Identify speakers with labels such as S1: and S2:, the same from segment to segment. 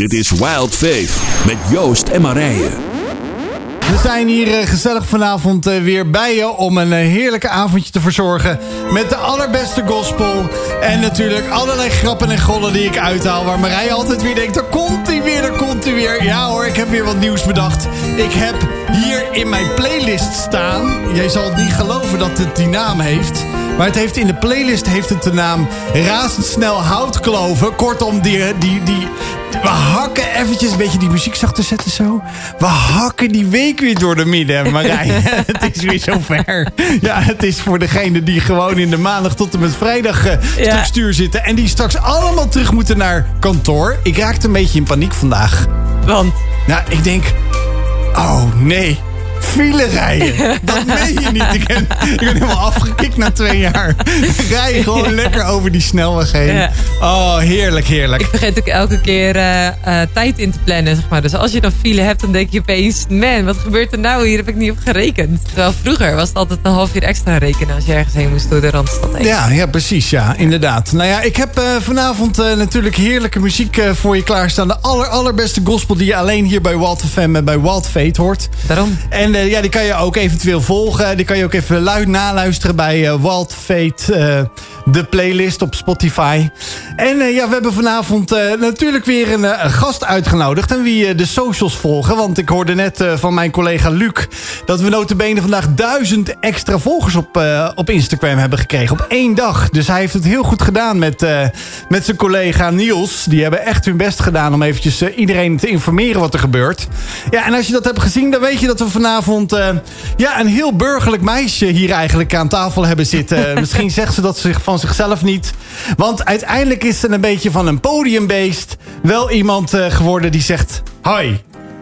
S1: Dit is Wild Faith met Joost en Marije.
S2: We zijn hier eh, gezellig vanavond eh, weer bij je om een eh, heerlijke avondje te verzorgen. Met de allerbeste gospel. En natuurlijk allerlei grappen en gollen die ik uithaal. Waar Marije altijd weer denkt, er komt hij weer, er komt hij weer. Ja hoor, ik heb weer wat nieuws bedacht. Ik heb hier in mijn playlist staan. Jij zal het niet geloven dat het die naam heeft. Maar het heeft in de playlist heeft het de naam Razendsnel Houtkloven. Kortom, die, die, die, we hakken eventjes een beetje die muziek zachter zetten zo. We hakken die week weer door de midden, Marij. het is weer zover. Ja, het is voor degene die gewoon in de maandag tot en met vrijdag uh,
S3: Ja.
S2: structuur zitten. En die straks allemaal terug moeten naar kantoor. Ik raakte een beetje in paniek vandaag.
S3: Want
S2: Nou, ik denk... Oh, nee. File rijden. Dat meen je niet. Ik ben, ik ben helemaal afgekikt na twee jaar. Rij gewoon lekker over die snelweg heen.
S3: Ja.
S2: Oh, heerlijk, heerlijk.
S3: ik vergeet ook elke keer eh, eh, tijd in te plannen, zeg maar. Dus als je dan file hebt, dan denk je opeens... Man, wat gebeurt er nou? Hier heb ik niet op gerekend. Terwijl vroeger was het altijd een half uur extra rekenen... als je ergens heen moest door de Randstad heen.
S2: Ja, ja, precies. Ja, inderdaad. Nou ja, ik heb eh, vanavond natuurlijk heerlijke muziek voor je klaarstaan. De aller, allerbeste gospel die je alleen hier bij Walt FM en bij Wild Fate hoort.
S3: Daarom.
S2: En eh, ja, die kan je ook eventueel volgen. Die kan je ook even luid naluisteren bij eh Wild Fate, eh, de playlist op Spotify. En eh, ja, we hebben vanavond eh, natuurlijk weer een, eh, een gast uitgenodigd. En wie de socials volgen. Want ik hoorde net van mijn collega Luc... dat we notabene vandaag duizend extra volgers op, op Instagram hebben gekregen. Op één dag. Dus hij heeft het heel goed gedaan met, met zijn collega Niels. Die hebben echt hun best gedaan om eventjes iedereen te informeren wat er gebeurt. Ja, en als je dat hebt gezien, dan weet je dat we vanavond... ja, een heel burgerlijk meisje hier eigenlijk aan tafel hebben zitten. Misschien zegt ze dat zich van zichzelf niet. Want uiteindelijk is ze een beetje van een podiumbeest. Wel iemand eh, geworden die zegt... Hoi,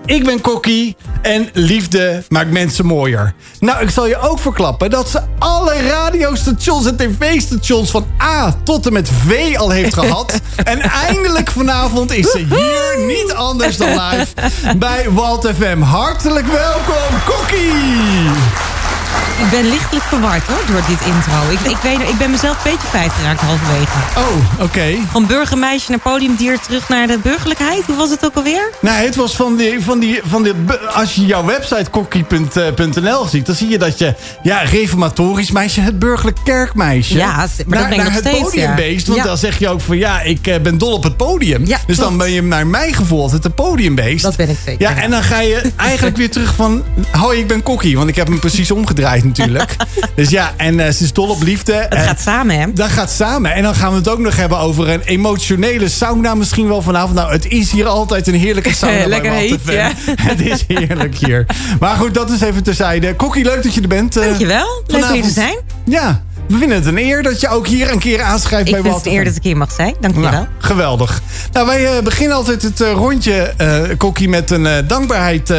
S2: ik ben Kokkie en liefde maakt mensen mooier. Nou, ik zal je ook verklappen dat ze alle radiostations en tv-stations van A tot en met V al heeft gehad. en eindelijk vanavond is ze hier niet anders dan live bij Walt FM. Hartelijk welkom, Kokkie!
S4: Ik ben lichtelijk verward hoor, door dit intro. Ik, ik, weet, ik ben mezelf een beetje kwijtgeraakt halverwege.
S2: Oh, oké.
S4: Van burgermeisje naar podiumdier terug naar de burgerlijkheid. Hoe was het ook alweer?
S2: Nou, het was van die, van die, van die... Als je jouw website kokkie.nl ziet... dan zie je dat je... Ja, reformatorisch meisje, het burgerlijk kerkmeisje.
S4: Ja, maar dat
S2: naar,
S4: ben ik
S2: naar
S4: nog
S2: het
S4: steeds,
S2: podiumbeest.
S4: ja.
S2: Want
S4: Ja.
S2: dan zeg je ook van... Ja, ik eh, ben dol op het podium.
S4: Ja,
S2: dus dan ben je naar mijn gevoel altijd een podiumbeest.
S4: Dat ben ik zeker,
S2: Ja, en dan ga je eigenlijk weer terug van... Hoi, ik ben kokkie. Want ik heb hem precies omgedraaid natuurlijk. dus ja, en eh, ze is dol op liefde. En-
S4: gaat samen hè?
S2: dat gaat samen. En dan gaan we het ook nog hebben over een emotionele sauna misschien wel vanavond. Nou, het is hier altijd een heerlijke sauna
S3: Lekker heet, ja.
S2: Het is heerlijk hier. Maar goed, dat is even terzijde. Kokkie, leuk dat je er bent. eh,
S4: Dankjewel. Leuk om hier te zijn.
S2: Ja, we vinden het een eer dat je ook hier een keer aanschrijft
S4: Ik
S2: bij
S4: vind
S2: Walt
S4: het een eer dat ik hier mag zijn. Dankjewel.
S2: Nou, geweldig. Nou, wij eh, beginnen altijd het rondje, eh Kokkie, met een dankbaarheid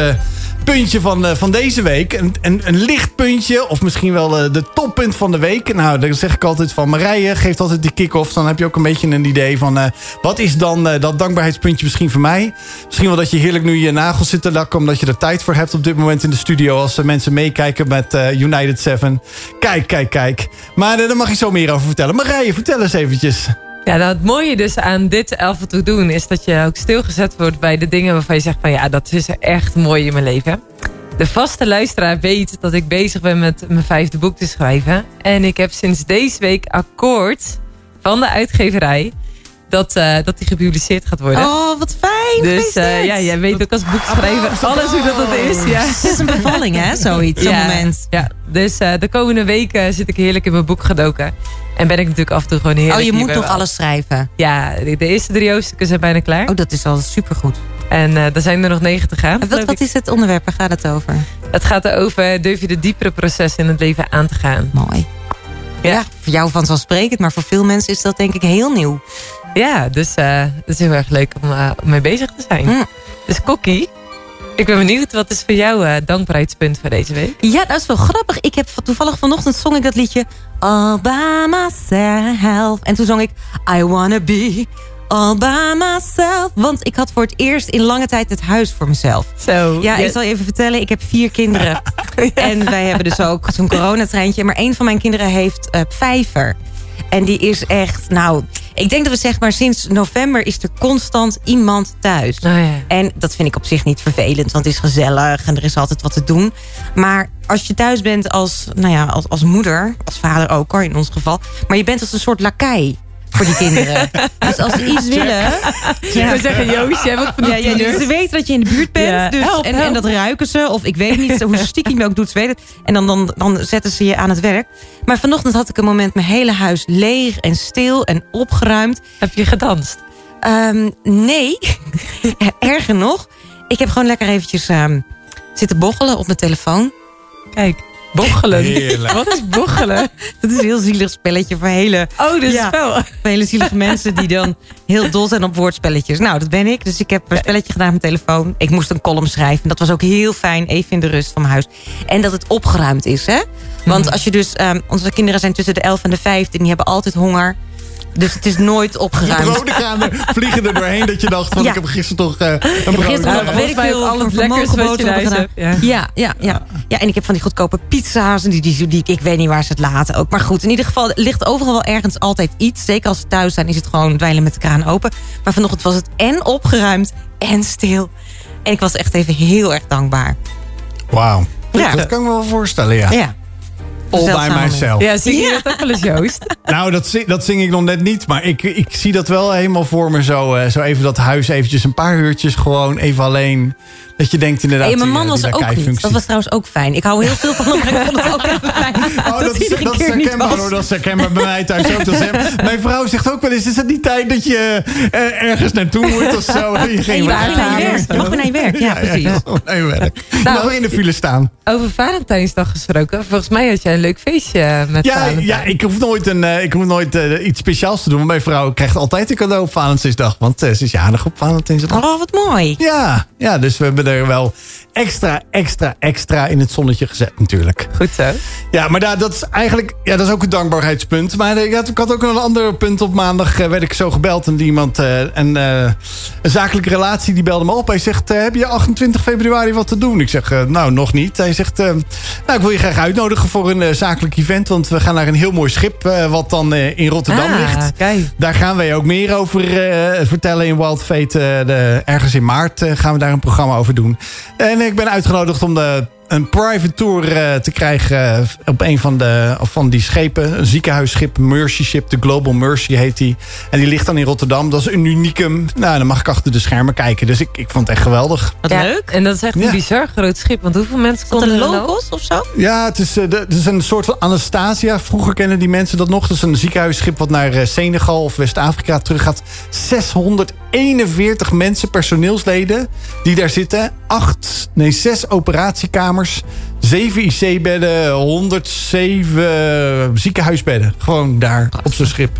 S2: puntje van, eh, van deze week. Een, een, een lichtpuntje, of misschien wel eh, de toppunt van de week. Nou, dan zeg ik altijd van Marije, geeft altijd die kick-off. Dan heb je ook een beetje een idee van, eh, wat is dan dat dankbaarheidspuntje misschien voor mij? Misschien wel dat je heerlijk nu je nagels zit te lakken... omdat je er tijd voor hebt op dit moment in de studio... als eh, mensen meekijken met United 7. Kijk, kijk, kijk. Maar daar mag je zo meer over vertellen. Marije, vertel eens eventjes.
S3: Ja, nou, het mooie dus aan dit elf toe doen... is dat je ook stilgezet wordt bij de dingen waarvan je zegt... van ja, dat is echt mooi in mijn leven. De vaste luisteraar weet dat ik bezig ben met mijn vijfde boek te schrijven. En ik heb sinds deze week akkoord van de uitgeverij... dat, eh, dat die gepubliceerd gaat worden.
S4: Oh, wat fijn.
S3: dus eh, ja, jij weet ook als boekschrijver alles hoe dat, dat is. Ja.
S4: Het is een bevalling hè, zoiets. Zo'n
S3: ja,
S4: moment.
S3: Ja, dus eh, de komende weken zit ik heerlijk in mijn boek gedoken. En ben ik natuurlijk af en toe gewoon heerlijk
S4: Oh, je moet nog
S3: Wal.
S4: alles schrijven.
S3: Ja, de, de eerste drie hoofdstukken zijn bijna klaar.
S4: Oh, dat is al supergoed.
S3: En eh er zijn er nog negen te gaan.
S4: Wat, wat is het onderwerp? Waar gaat het over?
S3: Het gaat erover, durf je de diepere processen in het leven aan te gaan.
S4: Mooi.
S3: Ja.
S4: Ja. voor jou vanzelfsprekend, maar voor veel mensen is dat denk ik heel nieuw.
S3: Ja, dus eh het is heel erg leuk om, eh, mee bezig te zijn.
S4: Mm.
S3: Dus Kokkie, ik ben benieuwd, wat is voor jou eh dankbaarheidspunt voor deze week?
S4: Ja, dat is wel grappig. Ik heb toevallig vanochtend zong ik dat liedje All by myself. En toen zong ik I wanna be all by myself. Want ik had voor het eerst in lange tijd het huis voor mezelf.
S3: Zo.
S4: Ja, ik zal je even vertellen. Ik heb vier kinderen. En wij hebben dus ook zo'n coronatreintje. Maar een van mijn kinderen heeft eh vijver. En die is echt, nou, ik denk dat we zeg maar sinds november is er constant iemand thuis.
S3: Oh, ja.
S4: En dat vind ik op zich niet vervelend, want het is gezellig en er is altijd wat te doen. Maar als je thuis bent als, nou ja, als, als moeder, als vader ook hoor in ons geval. Maar je bent als een soort lakai voor die kinderen. dus als ze iets willen...
S3: We zeggen Joost, jij hebt ook van die
S4: Ja, ja,
S3: tieners.
S4: dus ze weten dat je in de buurt bent.
S3: Ja,
S4: Dus,
S3: help,
S4: en,
S3: help.
S4: en dat ruiken ze. Of ik weet niet hoe stiekem je ook doet, ze weten het. En dan, dan, dan zetten ze je aan het werk. Maar vanochtend had ik een moment mijn hele huis leeg en stil en opgeruimd.
S3: Heb je gedanst?
S4: Ehm, nee, erger nog. Ik heb gewoon lekker eventjes ehm, zitten boggelen op mijn telefoon.
S3: Kijk, bochelen.
S2: Heerlijk.
S3: Wat is bochelen?
S4: Dat is een heel zielig spelletje voor hele,
S3: Oh, dus
S4: Ja.
S3: spel.
S4: voor hele zielige mensen... die dan heel dol zijn op woordspelletjes. Nou, dat ben ik. Dus ik heb een spelletje gedaan op mijn telefoon. Ik moest een column schrijven. Dat was ook heel fijn, even in de rust van mijn huis. En dat het opgeruimd is, hè? Want als je dus... ehm, onze kinderen zijn tussen de 11 en de 15. Die hebben altijd honger. Dus het is nooit
S2: De
S4: opgeruimd.
S2: broden gaan er, vliegen er doorheen dat je dacht van
S4: Ja.
S2: ik heb gisteren toch eh, een
S4: heb
S2: brood
S4: gisteren nog-
S2: gedaan.
S4: weet ik veel,
S3: al
S4: voor
S3: het lekkers wat je
S4: vermogenboodschappen
S3: thuis hebt. Ja.
S4: Ja, ja, ja. ja, en ik heb van die goedkope pizza's. En die, die, die, ik weet niet waar ze het laten ook. Maar goed, in ieder geval ligt overal wel ergens altijd iets. Zeker als ze thuis zijn, is het gewoon dweilen met de kraan open. Maar vanochtend was het en opgeruimd en stil. En ik was echt even heel erg dankbaar.
S2: Wauw.
S4: Ja.
S2: Dat kan ik me wel voorstellen, ja.
S4: Ja.
S2: All by myself.
S3: Ja, zing je dat ook wel eens, Joost?
S2: Nou, dat, dat zing ik nog net niet. Maar ik, ik zie dat wel helemaal voor me. Zo, eh, zo even dat huis eventjes een paar uurtjes gewoon even alleen. Dat je denkt inderdaad...
S4: Hey, mijn man
S2: eh,
S4: was
S2: die
S4: er ook niet. Dat was trouwens ook fijn. Ik hou heel veel van hem, maar ik vond het ook even fijn.
S2: Oh, dat,
S4: dat
S2: is, dat is herkenbaar hoor. Dat is herkenbaar bij mij thuis ook. Dat is hem. Mijn vrouw zegt ook wel eens, is het niet tijd dat je eh, ergens naartoe moet of zo? Je
S4: En je mag naar je werk. Je mag naar je werk. Ja, precies.
S2: Ja, ja, naar je werk.
S3: Nou,
S2: in de file staan.
S3: Over Valentijnsdag gesproken. Volgens mij had jij een leuk feestje met
S2: Ja,
S3: Valentijn.
S2: ja ik hoef nooit, een, eh, ik hoef nooit iets speciaals te doen. Maar mijn vrouw krijgt altijd een cadeau op Valentijnsdag. Want eh, ze is jarig op Valentijnsdag.
S4: Oh, wat mooi.
S2: Ja, ja, dus we hebben er wel extra, extra, extra in het zonnetje gezet natuurlijk.
S3: Goed zo.
S2: Ja, maar daar, dat is eigenlijk ja, dat is ook een dankbaarheidspunt. Maar eh, ja, ik had ook nog een ander punt. Op maandag eh, werd ik zo gebeld en iemand, een, eh, een zakelijke relatie, die belde me op. Hij zegt, heb je 28 februari wat te doen? Ik zeg, nou, nog niet. Hij zegt, nou, ik wil je graag uitnodigen voor een zakelijk event. Want we gaan naar een heel mooi schip, wat dan in Rotterdam
S3: Ah,
S2: ligt.
S3: kijk.
S2: Daar gaan wij ook meer over vertellen in Wild Fate. de, ergens in maart gaan we daar een programma over doen. En ik ben uitgenodigd om de, een private tour eh, te krijgen eh, op een van, de, van die schepen. Een ziekenhuisschip, Mercy Ship. De Global Mercy heet die. En die ligt dan in Rotterdam. Dat is een unicum. Nou, dan mag ik achter de schermen kijken. Dus ik, ik vond het echt geweldig.
S4: Wat
S3: Ja,
S4: leuk.
S3: En dat is echt
S2: Ja.
S3: een bizar groot schip. Want hoeveel mensen konden
S4: een
S3: er
S4: logos of zo?
S2: Ja, het is, eh, de- het is een soort van Anastasia. Vroeger kennen die mensen dat nog. Dat is een ziekenhuisschip wat naar Senegal of West-Afrika terug gaat. 641 mensen, personeelsleden, die daar zitten. Acht, nee, zes operatiekamers. Zeven IC-bedden, 107 ziekenhuisbedden. Gewoon daar op zo'n schip.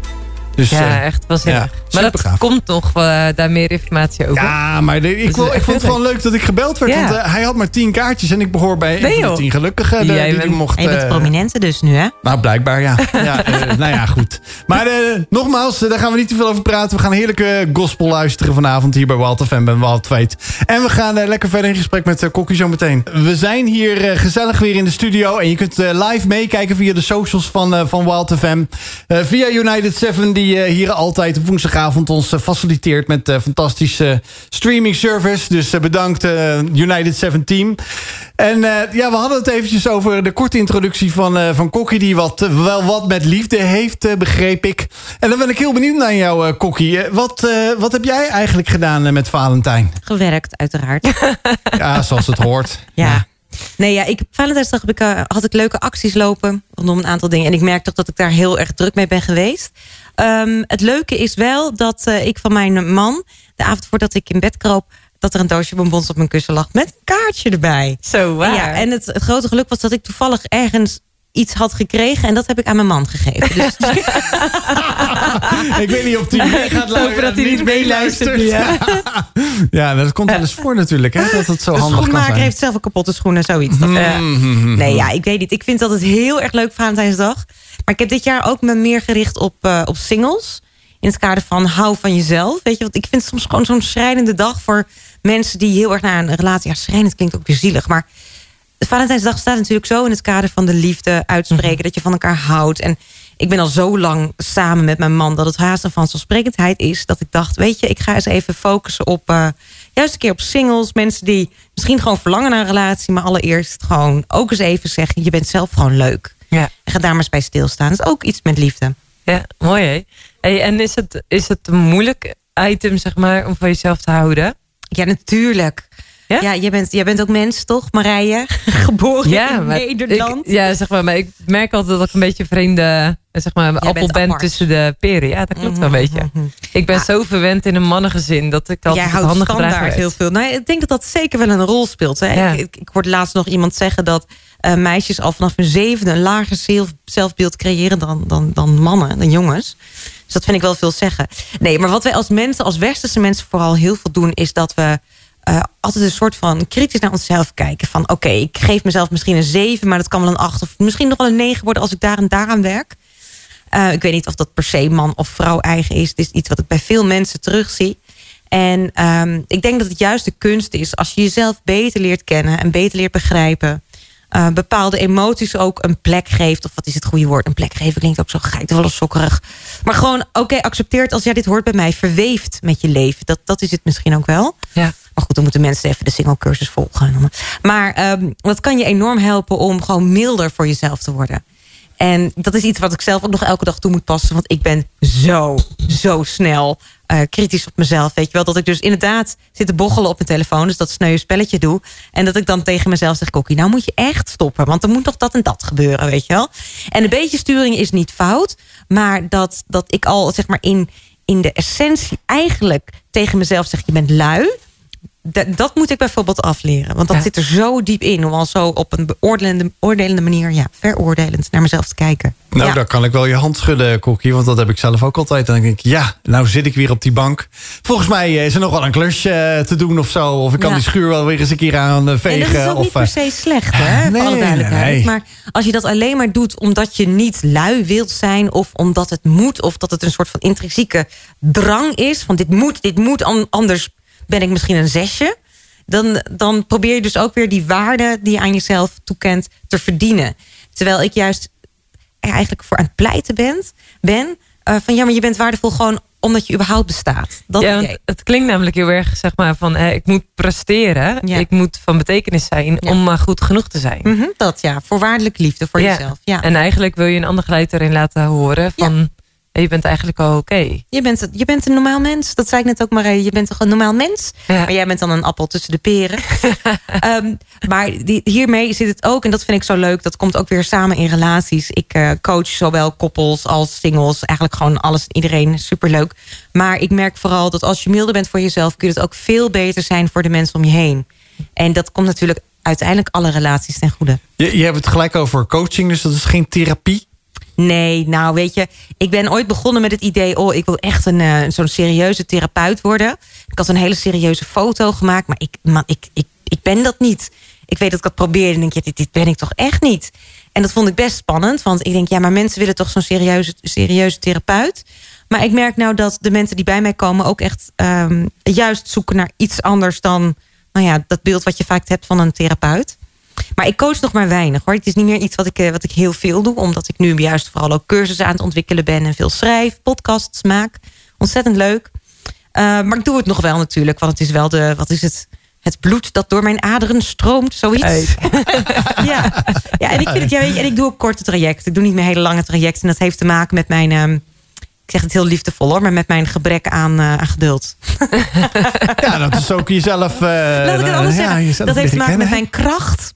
S2: Dus,
S3: Ja,
S2: eh,
S3: echt
S2: ja,
S3: maar dat komt nog eh, daar meer informatie over.
S2: Ja, maar de- ik,
S3: is
S2: wil- ik vond het gewoon leuk dat ik gebeld werd.
S3: Ja.
S2: Want eh, hij had maar 10 kaartjes en ik behoor bij een
S3: Nee,
S2: van de. 10 gelukkigen. die,
S3: bent-
S2: mocht,
S4: En je bent
S2: eh,
S4: prominente dus nu, hè?
S2: Nou, blijkbaar, ja. ja eh, nou ja, goed. Maar eh, nogmaals, eh, daar gaan we niet te veel over praten. We gaan heerlijke gospel luisteren vanavond hier bij Wild FM en Wild Fate. En we gaan eh, lekker verder in gesprek met Kokkie zo meteen. We zijn hier eh, gezellig weer in de studio. En je kunt eh, live meekijken via de socials van, eh, van Wild FM. Eh, via United 7, die eh, hier altijd woensdagavond ons eh, faciliteert... met eh, fantastische streaming service. Dus bedankt United 7 team. En ja, we hadden het eventjes over de korte introductie van, van Kokkie... die wat, wel wat met liefde heeft, begreep ik. En dan ben ik heel benieuwd naar jou, Kokkie. Wat, wat heb jij eigenlijk gedaan met Valentijn?
S4: Gewerkt, uiteraard.
S2: Ja, zoals het hoort.
S4: Ja. Nee, ja, ik, Valentijnsdag heb ik, had ik leuke acties lopen rondom een aantal dingen. En ik merk toch dat ik daar heel erg druk mee ben geweest. Ehm, het leuke is wel dat eh, ik van mijn man, de avond voordat ik in bed kroop, dat er een doosje bonbons op mijn kussen lag met een kaartje erbij.
S3: Zo waar.
S4: En, ja, en het, het grote geluk was dat ik toevallig ergens iets had gekregen en dat heb ik aan mijn man gegeven. Dus
S2: ik weet niet of hij mee gaat
S3: Hopen dat hij niet meeluistert,
S2: Ja. ja, dat komt wel eens voor natuurlijk, hè, dat het zo
S4: de
S2: handig kan
S4: schoenmaker
S2: zijn.
S4: heeft zelf een kapotte schoenen, zoiets. Dat, eh,
S2: Mhm.
S4: Nee, ja, ik weet niet. Ik vind dat het heel erg leuk Valentijnsdag. Maar ik heb dit jaar ook me meer gericht op, eh, op singles. In het kader van hou van jezelf. Weet je, want ik vind het soms gewoon zo'n schrijnende dag voor mensen die heel erg naar een relatie. Ja, schrijnend klinkt ook weer zielig. Maar Valentijnsdag staat natuurlijk zo in het kader van de liefde uitspreken. Dat je van elkaar houdt. En ik ben al zo lang samen met mijn man dat het haast een vanzelfsprekendheid is. Dat ik dacht, weet je, ik ga eens even focussen op eh, juist een keer op singles. Mensen die misschien gewoon verlangen naar een relatie, maar allereerst gewoon ook eens even zeggen: je bent zelf gewoon leuk.
S3: Ja.
S4: En ga daar maar eens bij stilstaan. Dat is ook iets met liefde.
S3: Ja, mooi hè. Hey, en is het, is het een moeilijk item, zeg maar, om van jezelf te houden?
S4: Ja, natuurlijk.
S3: Ja?
S4: Ja, jij, bent, jij bent ook mens, toch, Marije? Geboren in Nederland.
S3: Ik, ja, zeg maar, maar ik merk altijd dat ik een beetje vreemde, zeg maar, appel ben
S4: apart.
S3: tussen de peren. Ja, dat klopt wel een beetje. Ik ben
S4: Ja.
S3: zo verwend in een mannengezin dat ik altijd
S4: Jij houdt standaard heel veel. Nou, ik denk dat dat zeker wel een rol speelt. Hè?
S3: Ja.
S4: Ik, ik, ik hoorde laatst nog iemand zeggen dat eh, meisjes al vanaf hun zevende... een lager zelf, zelfbeeld creëren dan, dan, dan mannen, dan jongens. Dus dat vind ik wel veel zeggen. Nee, maar wat wij als mensen, als westerse mensen vooral heel veel doen... is dat we eh, altijd een soort van kritisch naar onszelf kijken. Van oké, ik geef mezelf misschien een zeven... maar dat kan wel een acht of misschien nog wel een negen worden... als ik daar en daaraan werk. Eh, ik weet niet of dat per se man of vrouw eigen is. Het is iets wat ik bij veel mensen terugzie. En ehm, ik denk dat het juist de kunst is als je jezelf beter leert kennen en beter leert begrijpen. eh, bepaalde emoties ook een plek geeft. Of wat is het goede woord? Een plek geven klinkt ook zo geitenwollensokkerig. Maar gewoon, oké, accepteert als jij dit hoort bij mij. Verweeft met je leven. Dat, dat is het misschien ook wel.
S3: Ja.
S4: Maar goed, dan moeten mensen even de single cursus volgen. Maar ehm, dat kan je enorm helpen om gewoon milder voor jezelf te worden. En dat is iets wat ik zelf ook nog elke dag toe moet passen. Want ik ben zo, zo snel eh, kritisch op mezelf. Weet je wel, dat ik dus inderdaad zit te boggelen op mijn telefoon. Dus dat sneu spelletje doe. En dat ik dan tegen mezelf zeg, Kokkie, nou moet je echt stoppen. Want er moet nog dat en dat gebeuren, weet je wel. En een beetje sturing is niet fout. Maar dat, dat ik al, zeg maar, in, in de essentie eigenlijk tegen mezelf zeg, je bent lui. Dat, dat moet ik bijvoorbeeld afleren. Want dat
S3: Ja.
S4: zit er zo diep in. Om al zo op een beoordelende oordelende manier, ja, veroordelend naar mezelf te kijken.
S2: Nou,
S4: ja.
S2: daar kan ik wel je hand schudden, Kokkie. Want dat heb ik zelf ook altijd. En dan denk ik, ja, nou zit ik weer op die bank. Volgens mij eh, is er nog wel een klusje eh, te doen of zo. Of ik kan
S4: Ja.
S2: die schuur wel weer eens een keer aan eh,
S4: En
S2: vegen.
S4: dat is ook
S2: of,
S4: niet per se slecht, hè?
S2: Nee,
S4: voor alle duidelijkheid.
S2: nee, nee.
S4: Maar als je dat alleen maar doet omdat je niet lui wilt zijn... of omdat het moet, of dat het een soort van intrinsieke drang is... van dit moet, dit moet, an- anders ben ik misschien een zesje... Dan, dan probeer je dus ook weer die waarde die je aan jezelf toekent te verdienen. Terwijl ik juist er eigenlijk voor aan het pleiten ben... ben eh, van ja, maar je bent waardevol gewoon omdat je überhaupt bestaat. Dat
S3: ja, het klinkt namelijk heel erg, zeg maar, van eh, ik moet presteren.
S4: Ja.
S3: Ik moet van betekenis zijn
S4: Ja.
S3: om maar goed genoeg te zijn.
S4: Mhm, dat ja, voorwaardelijke liefde voor
S3: Ja.
S4: jezelf. Ja.
S3: En eigenlijk wil je een ander geluid erin laten horen van, eh, je bent eigenlijk al oké.
S4: Je bent, je bent een normaal mens. Dat zei ik net ook maar. Je bent toch een normaal mens?
S3: Ja.
S4: Maar jij bent dan een appel tussen de peren. Ehm, maar die, hiermee zit het ook, en dat vind ik zo leuk... dat komt ook weer samen in relaties. Ik eh, coach zowel koppels als singles. Eigenlijk gewoon alles en iedereen. Superleuk. Maar ik merk vooral dat als je milder bent voor jezelf... kun je het ook veel beter zijn voor de mensen om je heen. En dat komt natuurlijk uiteindelijk alle relaties ten goede.
S2: je, je hebt het gelijk over coaching, dus dat is geen therapie.
S4: Nee, nou weet je, ik ben ooit begonnen met het idee... oh, ik wil echt een eh, zo'n serieuze therapeut worden. Ik had een hele serieuze foto gemaakt, maar ik, man, ik, ik, ik ben dat niet. Ik weet dat ik dat probeerde en denk, ja, dit, dit ben ik toch echt niet. En dat vond ik best spannend, want ik denk... ja, maar mensen willen toch zo'n serieuze, serieuze therapeut... Maar ik merk nou dat de mensen die bij mij komen ook echt ehm, juist zoeken naar iets anders dan nou ja, dat beeld wat je vaak hebt van een therapeut. Maar ik coach nog maar weinig hoor. Het is niet meer iets wat ik, eh, wat ik heel veel doe. Omdat ik nu juist vooral ook cursussen aan het ontwikkelen ben. En veel schrijf, podcasts maak. Ontzettend leuk. Eh, maar ik doe het nog wel natuurlijk. Want het is wel de, wat is het? Het bloed dat door mijn aderen stroomt, zoiets. Ja. ja, en ik vind het, ja, en ik doe ook korte trajecten. Ik doe niet meer hele lange trajecten. En dat heeft te maken met mijn, ehm, ik zeg het heel liefdevol hoor, maar met mijn gebrek aan, eh, aan geduld.
S2: Ja, dat is ook jezelf. eh,
S4: Laat ik het anders
S2: ja,
S4: zeggen. Dat heeft te maken met mijn kracht.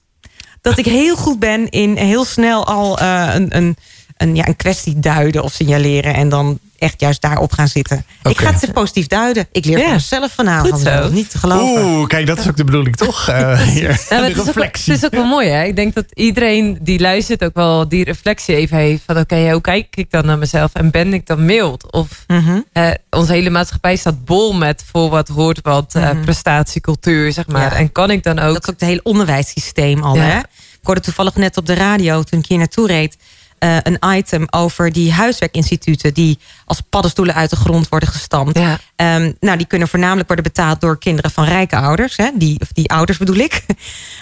S4: Dat ik heel goed ben in heel snel al eh, een, een, een, ja, een kwestie duiden of signaleren. En dan echt juist daarop gaan zitten. Ik ga het positief duiden. Ik leer
S3: Ja.
S4: van mezelf vanavond.
S3: Goed zo.
S4: Dat is Niet te geloven.
S2: Oeh, kijk, dat is ook de bedoeling, toch? Eh, hier,
S3: Ja, maar
S2: de
S3: het, is ook, wel-
S2: reflectie.
S3: het is ook wel mooi, hè? Ik denk dat iedereen die luistert ook wel die reflectie even heeft. Van oké, hoe kijk ik dan naar mezelf? En ben ik dan mild? Of eh, onze hele maatschappij staat bol met voor wat hoort wat eh,
S4: Mhm.
S3: prestatiecultuur, zeg maar.
S4: Ja.
S3: En kan ik dan ook...
S4: Dat is ook het hele onderwijssysteem al.
S3: Ja.
S4: Hè? Ik hoorde toevallig net op de radio toen ik hier naartoe reed. Eh, een item over die huiswerkinstituten... die als paddenstoelen uit de grond worden gestampt.
S3: Ja.
S4: Ehm, nou, die kunnen voornamelijk worden betaald door kinderen van rijke ouders. Hè? Die, of die ouders bedoel ik.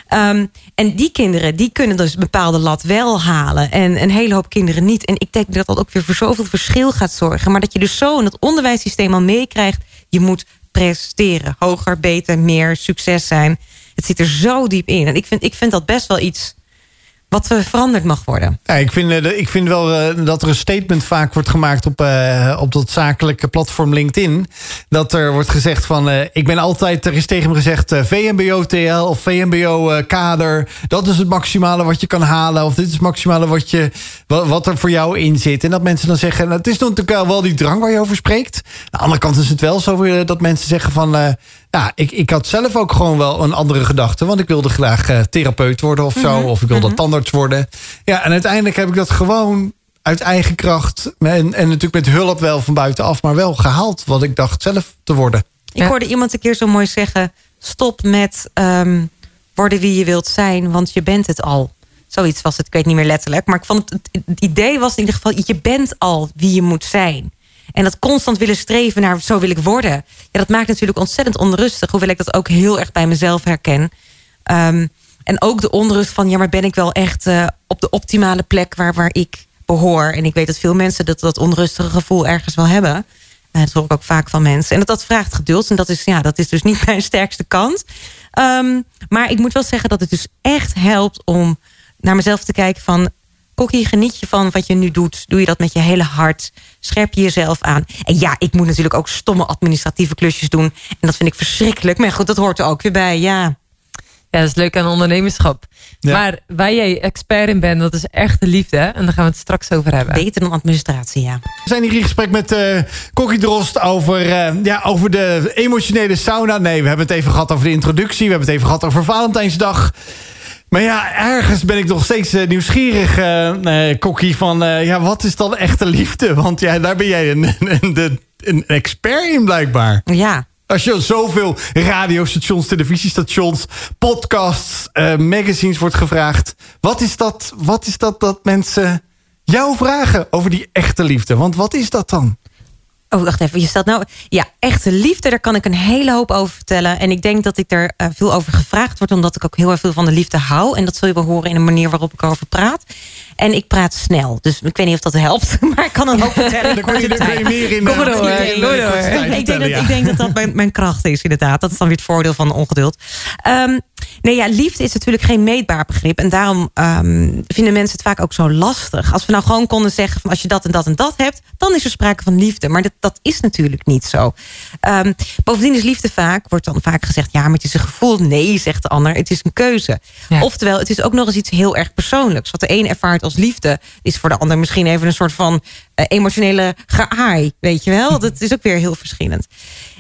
S4: Ehm, en die kinderen die kunnen dus een bepaalde lat wel halen. En een hele hoop kinderen niet. En ik denk dat dat ook weer voor zoveel verschil gaat zorgen. Maar dat je dus zo in het onderwijssysteem al meekrijgt... je moet presteren. Hoger, beter, meer, succes zijn. Het zit er zo diep in. En ik vind, ik vind dat best wel iets wat veranderd mag worden.
S2: Ik, vind, eh, ik vind wel eh, dat er een statement vaak wordt gemaakt op, eh, op dat zakelijke platform LinkedIn. Dat er wordt gezegd van, ik ben altijd, er is tegen me gezegd VMBO-TL of VMBO-kader. dat is het maximale wat je kan halen. Of dit is het maximale wat, je, wat, er voor jou in zit. En dat mensen dan zeggen, nou, het is natuurlijk wel- die drang waar je over spreekt. Aan de andere kant is het wel zo dat mensen zeggen van... ja, ik, ik had zelf ook gewoon wel een andere gedachte. Want ik wilde graag eh, therapeut worden of zo. Of ik wilde tandarts worden. Ja, en uiteindelijk heb ik dat gewoon uit eigen kracht... En, en natuurlijk met hulp wel van buitenaf... maar wel gehaald wat ik dacht zelf te worden.
S4: Ik
S3: Ja.
S4: hoorde iemand een keer zo mooi zeggen... stop met ehm, worden wie je wilt zijn, want je bent het al. Zoiets was het, ik weet niet meer letterlijk. Maar ik vond het, het idee was in ieder geval... je bent al wie je moet zijn. En dat constant willen streven naar zo wil ik worden... Ja, dat maakt natuurlijk ontzettend onrustig. Hoewel ik dat ook heel erg bij mezelf herken. Ehm, en ook de onrust van... ja, maar ben ik wel echt eh, op de optimale plek waar, waar ik behoor? En ik weet dat veel mensen dat, dat onrustige gevoel ergens wel hebben... Eh, Dat hoor ik ook vaak van mensen. En dat, dat vraagt geduld. En dat is, ja, dat is dus niet mijn sterkste kant. Ehm, maar ik moet wel zeggen dat het dus echt helpt om naar mezelf te kijken van... Kokkie, geniet je van wat je nu doet? Doe je dat met je hele hart? Scherp je jezelf aan? En ja, ik moet natuurlijk ook stomme administratieve klusjes doen. En dat vind ik verschrikkelijk. Maar goed, dat hoort er ook weer bij, ja.
S3: Ja, dat is leuk aan ondernemerschap.
S2: Ja.
S3: Maar waar jij expert in bent, dat is echt de liefde. hè? En daar gaan we het straks over hebben.
S4: Beter dan administratie, ja.
S2: We zijn hier in gesprek met eh Kokkie Drost over, eh, ja, over de emotionele sauna. Nee, we hebben het even gehad over de introductie. We hebben het even gehad over Valentijnsdag. Maar ja, ergens ben ik nog steeds eh, nieuwsgierig, eh eh, Kokkie, van ja, wat is dan echte liefde? Want ja, daar ben jij een, een, expert in blijkbaar.
S4: Ja,
S2: Als je zoveel radiostations, televisiestations, podcasts, magazines wordt gevraagd. Wat is, dat, wat is dat dat mensen jou vragen over die echte liefde? Want wat is dat dan?
S4: Oh, wacht even. Je stelt nou. Ja, echte liefde, daar kan ik een hele hoop over vertellen. En ik denk dat ik er eh, veel over gevraagd word, omdat ik ook heel erg veel van de liefde hou. En dat zul je wel horen in de manier waarop ik erover praat. En ik praat snel. Dus ik weet niet of dat helpt. Maar ik kan een hoop vertellen.
S2: Dan kun je, kun
S4: tijd.
S2: meer in
S3: Kom maar
S2: eh,
S3: door,
S2: in,
S3: Kom
S4: ik, denk dat,
S2: ja.
S4: ik denk dat dat mijn, mijn kracht is, inderdaad. Dat is dan weer het voordeel van ongeduld. Ehm, nee, ja, liefde is natuurlijk geen meetbaar begrip. En daarom ehm, vinden mensen het vaak ook zo lastig. Als we nou gewoon konden zeggen... Van als je dat en dat en dat hebt... dan is er sprake van liefde. Maar dat, dat is natuurlijk niet zo. Ehm, bovendien is liefde vaak... wordt dan vaak gezegd... ja, maar het is een gevoel. Nee, zegt de ander. Het is een keuze.
S3: Ja.
S4: Oftewel, het is ook nog eens iets heel erg persoonlijks. Wat de een ervaart als liefde... is voor de ander misschien even een soort van... eh, emotionele geaai, weet je wel? Dat is ook weer heel verschillend.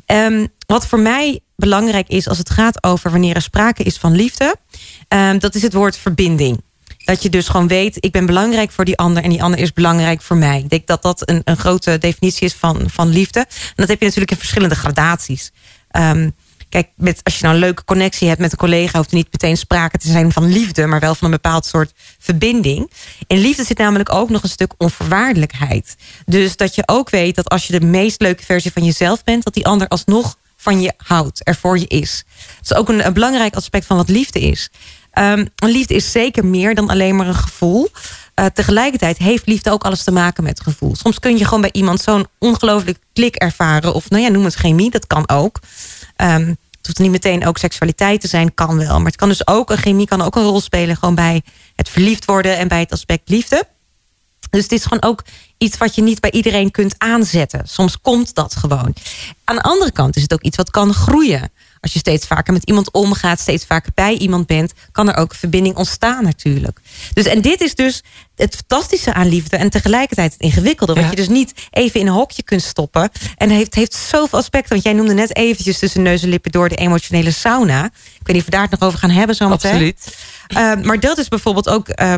S4: Ehm, wat voor mij belangrijk is als het gaat over wanneer er sprake is van liefde, ehm, dat is het woord verbinding. Dat je dus gewoon weet, ik ben belangrijk voor die ander en die ander is belangrijk voor mij. Ik denk dat dat een, een grote definitie is van, van liefde. En dat heb je natuurlijk in verschillende gradaties. Ehm, kijk, met, als je nou een leuke connectie hebt met een collega, hoeft er niet meteen sprake te zijn van liefde, maar wel van een bepaald soort verbinding. In liefde zit namelijk ook nog een stuk onvoorwaardelijkheid. Dus dat je ook weet dat als je de meest leuke versie van jezelf bent, dat die ander alsnog van je houdt, er voor je is. Dat is ook een, belangrijk aspect van wat liefde is. Ehm, liefde is zeker meer dan alleen maar een gevoel. Eh, tegelijkertijd heeft liefde ook alles te maken met gevoel. Soms kun je gewoon bij iemand zo'n ongelooflijk klik ervaren. Of nou ja, noem het chemie, dat kan ook. Ehm, het hoeft niet meteen ook seksualiteit te zijn, kan wel. Maar het kan dus ook, een chemie kan ook een rol spelen... gewoon bij het verliefd worden en bij het aspect liefde. Dus het is gewoon ook iets wat je niet bij iedereen kunt aanzetten. Soms komt dat gewoon. Aan de andere kant is het ook iets wat kan groeien. Als je steeds vaker met iemand omgaat, steeds vaker bij iemand bent, kan er ook verbinding ontstaan natuurlijk. Dus en dit is dus het fantastische aan liefde en tegelijkertijd het ingewikkelde. Wat
S3: Ja.
S4: je dus niet even in een hokje kunt stoppen. En het heeft, heeft zoveel aspecten. Want jij noemde net eventjes tussen neus en lippen door de emotionele sauna. Ik weet niet of we daar het nog over gaan hebben zometeen.
S3: Absoluut.
S4: Eh, maar dat is bijvoorbeeld ook... eh,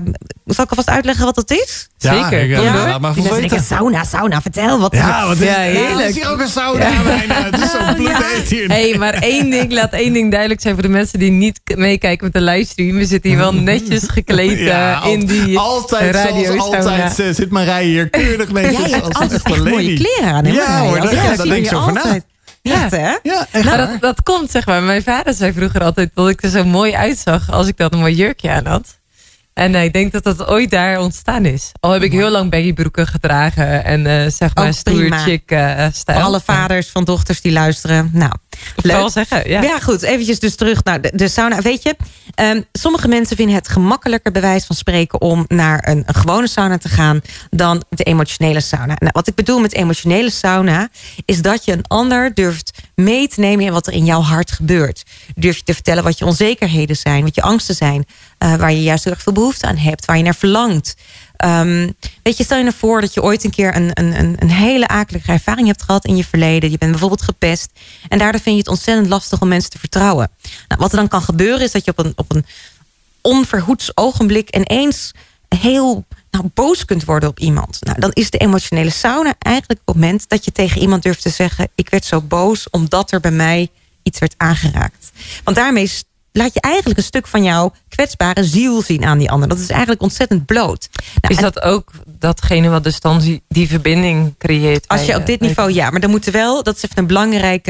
S4: zal ik alvast uitleggen wat dat is?
S3: Zeker,
S2: ik, eh,
S3: door.
S2: laat maar voor weten.
S4: sauna, sauna, vertel wat.
S2: Ja, wat is,
S3: Ja,
S2: ja,
S3: heerlijk.
S2: is hier ook een sauna bijna. Het is zo bloedheet hier.
S3: hey, maar één ding, laat één ding duidelijk zijn voor de mensen die niet meekijken met de livestream. We zitten hier wel netjes gekleed
S2: Ja,
S3: eh, in die
S2: altijd,
S3: radio
S2: zoals altijd eh, zit Marije hier keurig netjes.
S4: Jij hebt
S2: als
S4: altijd
S2: een
S4: mooie kleren aan. Hè,
S2: Ja, hoor, ja, daar denk ik
S4: je
S2: zo van na.
S4: Echt, hè?
S2: Ja, echt waar.
S3: dat, dat komt, zeg maar. Mijn vader zei vroeger altijd dat ik er zo mooi uitzag als ik dan een mooi jurkje aan had. En ik denk dat dat ooit daar ontstaan is. Al heb ik heel lang baggybroeken gedragen en eh, zeg maar
S4: Ook
S3: stoer
S4: prima.
S3: chick eh, stijl.
S4: Alle vaders van dochters die luisteren. Nou, leuk.
S3: zeggen, ja.
S4: Ja. goed. Eventjes dus terug naar de, de sauna. Weet je, ehm, sommige mensen vinden het gemakkelijker bij wijze van spreken... om naar een, een gewone sauna te gaan dan de emotionele sauna. Nou, wat ik bedoel met emotionele sauna... is dat je een ander durft mee te nemen in wat er in jouw hart gebeurt. Durf je te vertellen wat je onzekerheden zijn, wat je angsten zijn... eh, waar je juist heel erg veel behoefte aan hebt, waar je naar verlangt... Ehm, weet je, stel je nou voor dat je ooit een keer een, een, een, hele akelige ervaring hebt gehad in je verleden. Je bent bijvoorbeeld gepest. En daardoor vind je het ontzettend lastig om mensen te vertrouwen. Nou, wat er dan kan gebeuren is dat je op een, op een onverhoeds ogenblik ineens heel nou, boos kunt worden op iemand. Nou, dan is de emotionele sauna eigenlijk het moment dat je tegen iemand durft te zeggen: Ik werd zo boos omdat er bij mij iets werd aangeraakt. Want daarmee laat je eigenlijk een stuk van jouw kwetsbare ziel zien aan die ander. Dat is eigenlijk ontzettend bloot. Nou,
S3: Is dat ook datgene wat dus dan die, die verbinding creëert?
S4: Als je op dit niveau, ja. Maar dan moet er wel, dat is even een belangrijk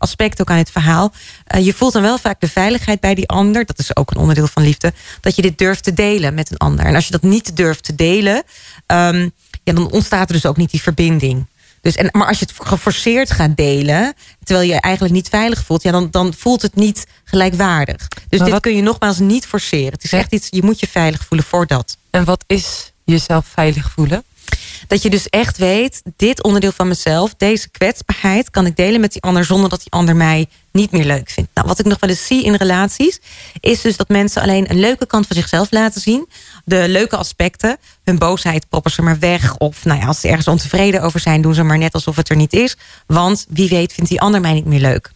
S4: aspect ook aan het verhaal. Eh, je voelt dan wel vaak de veiligheid bij die ander. Dat is ook een onderdeel van liefde. Dat je dit durft te delen met een ander. En als je dat niet durft te delen, ehm, ja, dan ontstaat er dus ook niet die verbinding. Dus, en, maar als je het geforceerd gaat delen, terwijl je je eigenlijk niet veilig voelt, ja, dan, dan voelt het niet gelijkwaardig. Dus
S3: Maar
S4: dit
S3: wat-
S4: kun je nogmaals niet forceren. Het is echt iets, je moet je veilig voelen voor dat.
S3: En wat is jezelf veilig voelen?
S4: Dat je dus echt weet, dit onderdeel van mezelf, deze kwetsbaarheid, kan ik delen met die ander zonder dat die ander mij niet meer leuk vindt. Nou, wat ik nog wel eens zie in relaties, is dus dat mensen alleen een leuke kant van zichzelf laten zien. De leuke aspecten, hun boosheid proppen ze maar weg. Of nou ja, als ze ergens ontevreden over zijn, doen ze maar net alsof het er niet is. Want wie weet vindt die ander mij niet meer leuk.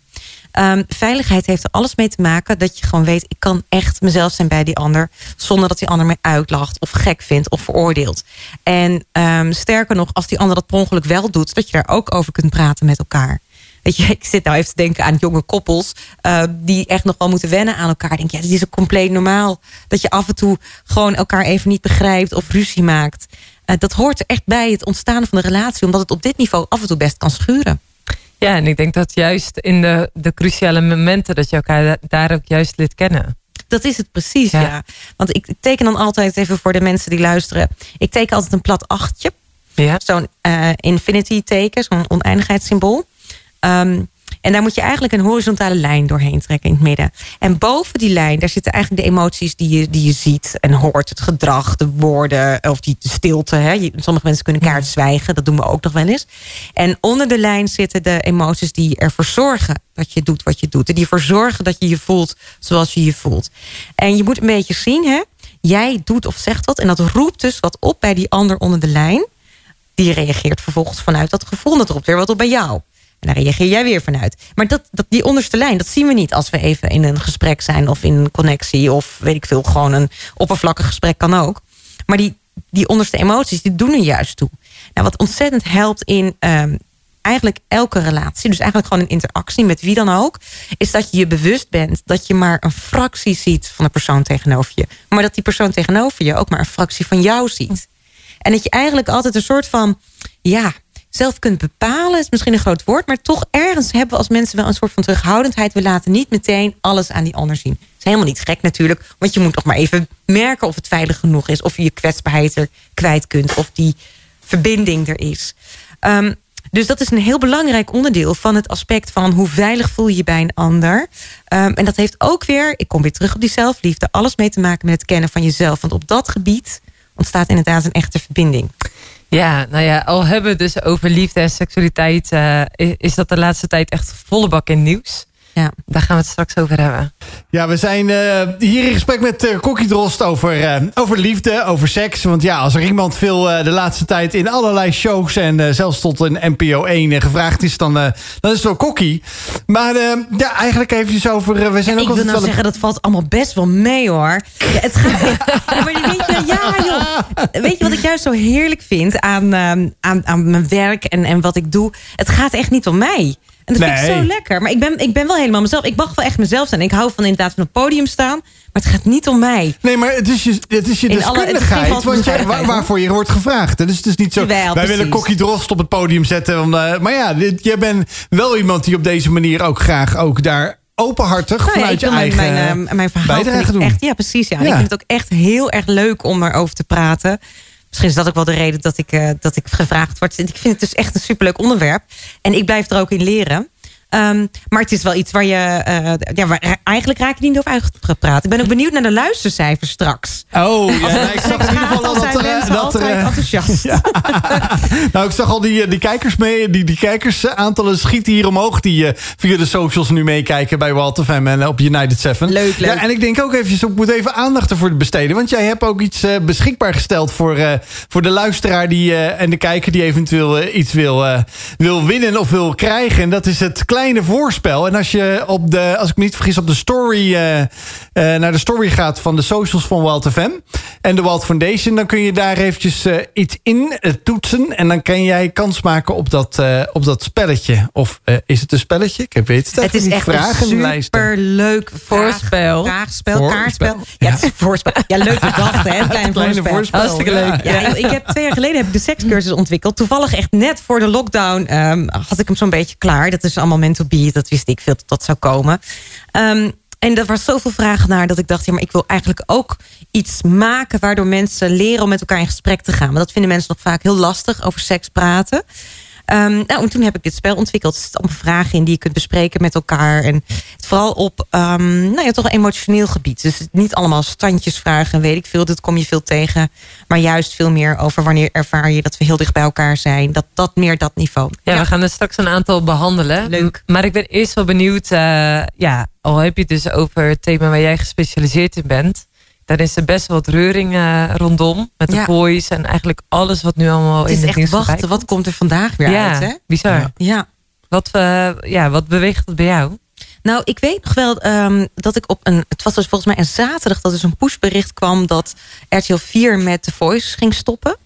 S4: Ehm, veiligheid heeft er alles mee te maken dat je gewoon weet, ik kan echt mezelf zijn bij die ander, zonder dat die ander mij uitlacht of gek vindt of veroordeelt. En ehm, sterker nog, als die ander dat per ongeluk wel doet, dat je daar ook over kunt praten met elkaar. Weet je, ik zit nou even te denken aan jonge koppels eh, die echt nog wel moeten wennen aan elkaar. Ik denk, ja, dit is ook compleet normaal. Dat je af en toe gewoon elkaar even niet begrijpt of ruzie maakt. Eh, dat hoort er echt bij het ontstaan van de relatie, omdat het op dit niveau af en toe best kan schuren.
S3: Ja, en ik denk dat juist in de, de cruciale momenten dat je elkaar da- daar ook juist leert kennen.
S4: Dat is het precies, ja.
S3: Ja.
S4: Want ik teken dan altijd even voor de mensen die luisteren. Ik teken altijd een plat achtje.
S3: Ja.
S4: Zo'n eh, infinity teken, zo'n oneindigheidssymbool. Ehm, en daar moet je eigenlijk een horizontale lijn doorheen trekken in het midden. En boven die lijn, daar zitten eigenlijk de emoties die je, die je ziet en hoort. Het gedrag, de woorden of die stilte. Hè. Sommige mensen kunnen kaart zwijgen, dat doen we ook nog wel eens. En onder de lijn zitten de emoties die ervoor zorgen dat je doet wat je doet. En die ervoor zorgen dat je je voelt zoals je je voelt. En je moet een beetje zien, hè. Jij doet of zegt wat en dat roept dus wat op bij die ander onder de lijn die reageert vervolgens vanuit dat gevoel. Dat roept weer wat op bij jou. Daar reageer jij weer vanuit. Maar dat, dat, die onderste lijn, dat zien we niet als we even in een gesprek zijn of in een connectie of weet ik veel, gewoon een oppervlakkig gesprek kan ook. Maar die, die onderste emoties, die doen er juist toe. Nou, wat ontzettend helpt in ehm, eigenlijk elke relatie, dus eigenlijk gewoon een interactie met wie dan ook, is dat je je bewust bent dat je maar een fractie ziet van de persoon tegenover je. Maar dat die persoon tegenover je ook maar een fractie van jou ziet. En dat je eigenlijk altijd een soort van, ja, zelf kunt bepalen, is misschien een groot woord, maar toch ergens hebben we als mensen wel een soort van terughoudendheid. We laten niet meteen alles aan die ander zien. Dat is helemaal niet gek natuurlijk, want je moet nog maar even merken of het veilig genoeg is, of je je kwetsbaarheid er kwijt kunt, of die verbinding er is. Ehm, dus dat is een heel belangrijk onderdeel van het aspect van hoe veilig voel je je bij een ander. Ehm, en dat heeft ook weer, ik kom weer terug op die zelfliefde, alles mee te maken met het kennen van jezelf. Want op dat gebied ontstaat inderdaad een echte verbinding.
S3: Ja, nou ja, al hebben we dus over liefde en seksualiteit, eh, is dat de laatste tijd echt volle bak in nieuws.
S4: Ja.
S3: Daar gaan we het straks over hebben.
S2: Ja, we zijn eh, hier in gesprek met uh, Kokkie Drost over, eh, over liefde, over seks. Want ja, als er iemand veel de laatste tijd in allerlei shows... en zelfs tot een NPO 1 gevraagd is, dan, dan is het wel Kokkie. Maar ja, eigenlijk even over... we zijn
S4: ja,
S2: ook
S4: ik wil nou zeggen, dat valt allemaal best wel mee hoor. Ja, het gaat, maar weet je, ja joh. Weet je wat ik juist zo heerlijk vind aan, aan, aan mijn werk en, en wat ik doe? Het gaat echt niet om mij. En dat vind ik zo lekker. Maar ik ben, ik ben wel helemaal mezelf. Ik mag wel echt mezelf zijn. Ik hou van inderdaad van het podium staan. Maar het gaat niet om mij.
S2: Nee, maar het is je, het is je deskundigheid alle, waar, waarvoor je wordt gevraagd. Dus het is niet zo, Jawel, wij willen Kokkie Drost op het podium zetten. Om, uh, maar ja, jij bent wel iemand die op deze manier ook graag ook daar openhartig nou vanuit je eigen mijn, mijn, uh, mijn verhaal
S4: doen. Echt, ja, precies. Ja. ja. Ik vind het ook echt heel erg leuk om erover te praten. Misschien is dat ook wel de reden dat ik, uh, dat ik gevraagd word. Ik vind het dus echt een superleuk onderwerp. En ik blijf er ook in leren. Um, maar het is wel iets waar je... Uh, ja, waar, eigenlijk raak je niet over uitgepraat. Ik ben ook benieuwd naar de luistercijfers straks.
S2: Oh, ja, nou, ik zag in ieder geval al dat, er, dat er... enthousiast. Ja. nou, ik zag al die, die kijkers mee. Die, die kijkersaantallen schieten hier omhoog. Die via de socials nu meekijken bij Walter Fam en op United 7.
S4: Leuk, leuk.
S2: Ja, en ik denk ook eventjes, ik moet even aandacht ervoor besteden. Want jij hebt ook iets beschikbaar gesteld voor, voor de luisteraar die, en de kijker die eventueel iets wil, wil winnen of wil krijgen. En dat is het kleine kleine voorspel. En als je op de, als ik me niet vergis, op de story uh, uh, naar de story gaat van de socials van Walt FM en de Walt Foundation, dan kun je daar eventjes uh, iets in toetsen. En dan kan jij kans maken op dat, op dat spelletje. Of is het een spelletje? Ik weet het
S4: Het is echt een superleuk voorspel. Vraagspel, kaartspel. Ja, het is een voorspel. Ja, leuk bedacht, hè? Een klein, kleine voorspel.
S3: Hartstikke leuk.
S4: Ja, ja, ik heb twee jaar geleden heb ik de sekscursus ontwikkeld. Toevallig echt net voor de lockdown um, had ik hem zo'n beetje klaar. Dat is allemaal mental dat wist ik veel dat dat zou komen. Um, en er was zoveel vragen naar dat ik dacht... ja, maar ik wil eigenlijk ook iets maken... waardoor mensen leren om met elkaar in gesprek te gaan. Maar dat vinden mensen nog vaak heel lastig, over seks praten. Um, nou, en toen heb ik dit spel ontwikkeld. Er zitten allemaal vragen in die je kunt bespreken met elkaar. En vooral op um, nou ja, toch een emotioneel gebied. Dus niet allemaal standjesvragen en weet ik veel. Dat kom je veel tegen. Maar juist veel meer over wanneer ervaar je dat we heel dicht bij elkaar zijn. Dat, dat meer dat niveau.
S3: Ja, we gaan er straks een aantal behandelen.
S4: Leuk.
S3: Maar ik ben eerst wel benieuwd. Uh, ja, al heb je het dus over het thema waar jij gespecialiseerd in bent daar is er best wat reuring uh, rondom. Met de voice en eigenlijk alles wat nu allemaal in
S4: het
S3: nieuws
S4: wachten, wat komt er vandaag weer
S3: ja,
S4: uit, hè?
S3: bizar.
S4: Ja.
S3: Wat, uh, ja, wat beweegt het bij jou?
S4: Nou, ik weet nog wel um, dat ik op een... Het was dus volgens mij een zaterdag dat er zo'n pushbericht kwam... dat RTL 4 met The Voice ging stoppen.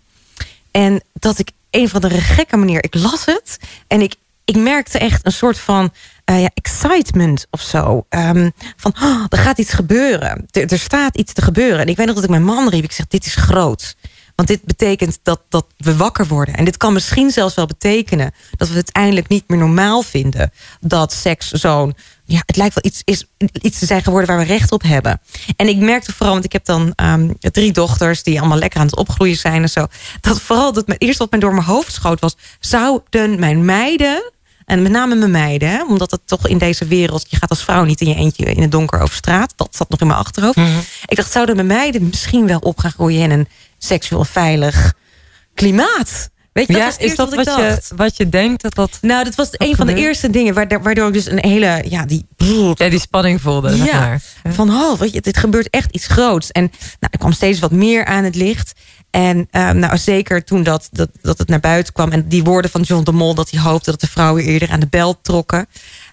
S4: En dat ik een van de gekke manier... Ik las het en ik, ik merkte echt een soort van uh, ja, excitement of zo. Um, van, oh, er gaat iets gebeuren. Er, staat iets te gebeuren. En ik weet nog dat ik mijn man riep. Ik zeg, dit is groot. Want dit betekent dat, dat we wakker worden. En dit kan misschien zelfs wel betekenen... dat we het eindelijk niet meer normaal vinden... dat seks zo'n... Ja, het lijkt wel iets, is, iets te zijn geworden waar we recht op hebben. En ik merkte vooral, want ik heb dan um, drie dochters... die allemaal lekker aan het opgroeien zijn en zo... dat vooral dat mijn, eerst wat mij door mijn hoofd schoot was... zouden mijn meiden en met name mijn meiden, hè, omdat het toch in deze wereld... je gaat als vrouw niet in je eentje in het donker over straat. Dat zat nog in mijn achterhoofd. Mhm. Ik dacht, zouden mijn meiden misschien wel op gaan groeien... in een seksueel veilig klimaat? Weet je,
S3: ja, is dat wat, wat je, wat je denkt dat dat.
S4: Nou, dat was een van de eerste dingen waardoor ik dus een hele. Ja, die,
S3: ja, die spanning voelde. Ja,
S4: van oh, weet je, dit gebeurt echt iets groots. En nou, er kwam steeds wat meer aan het licht. En uh, nou, zeker toen dat, dat, dat het naar buiten kwam... en die woorden van John de Mol... dat hij hoopte dat de vrouwen eerder aan de bel trokken...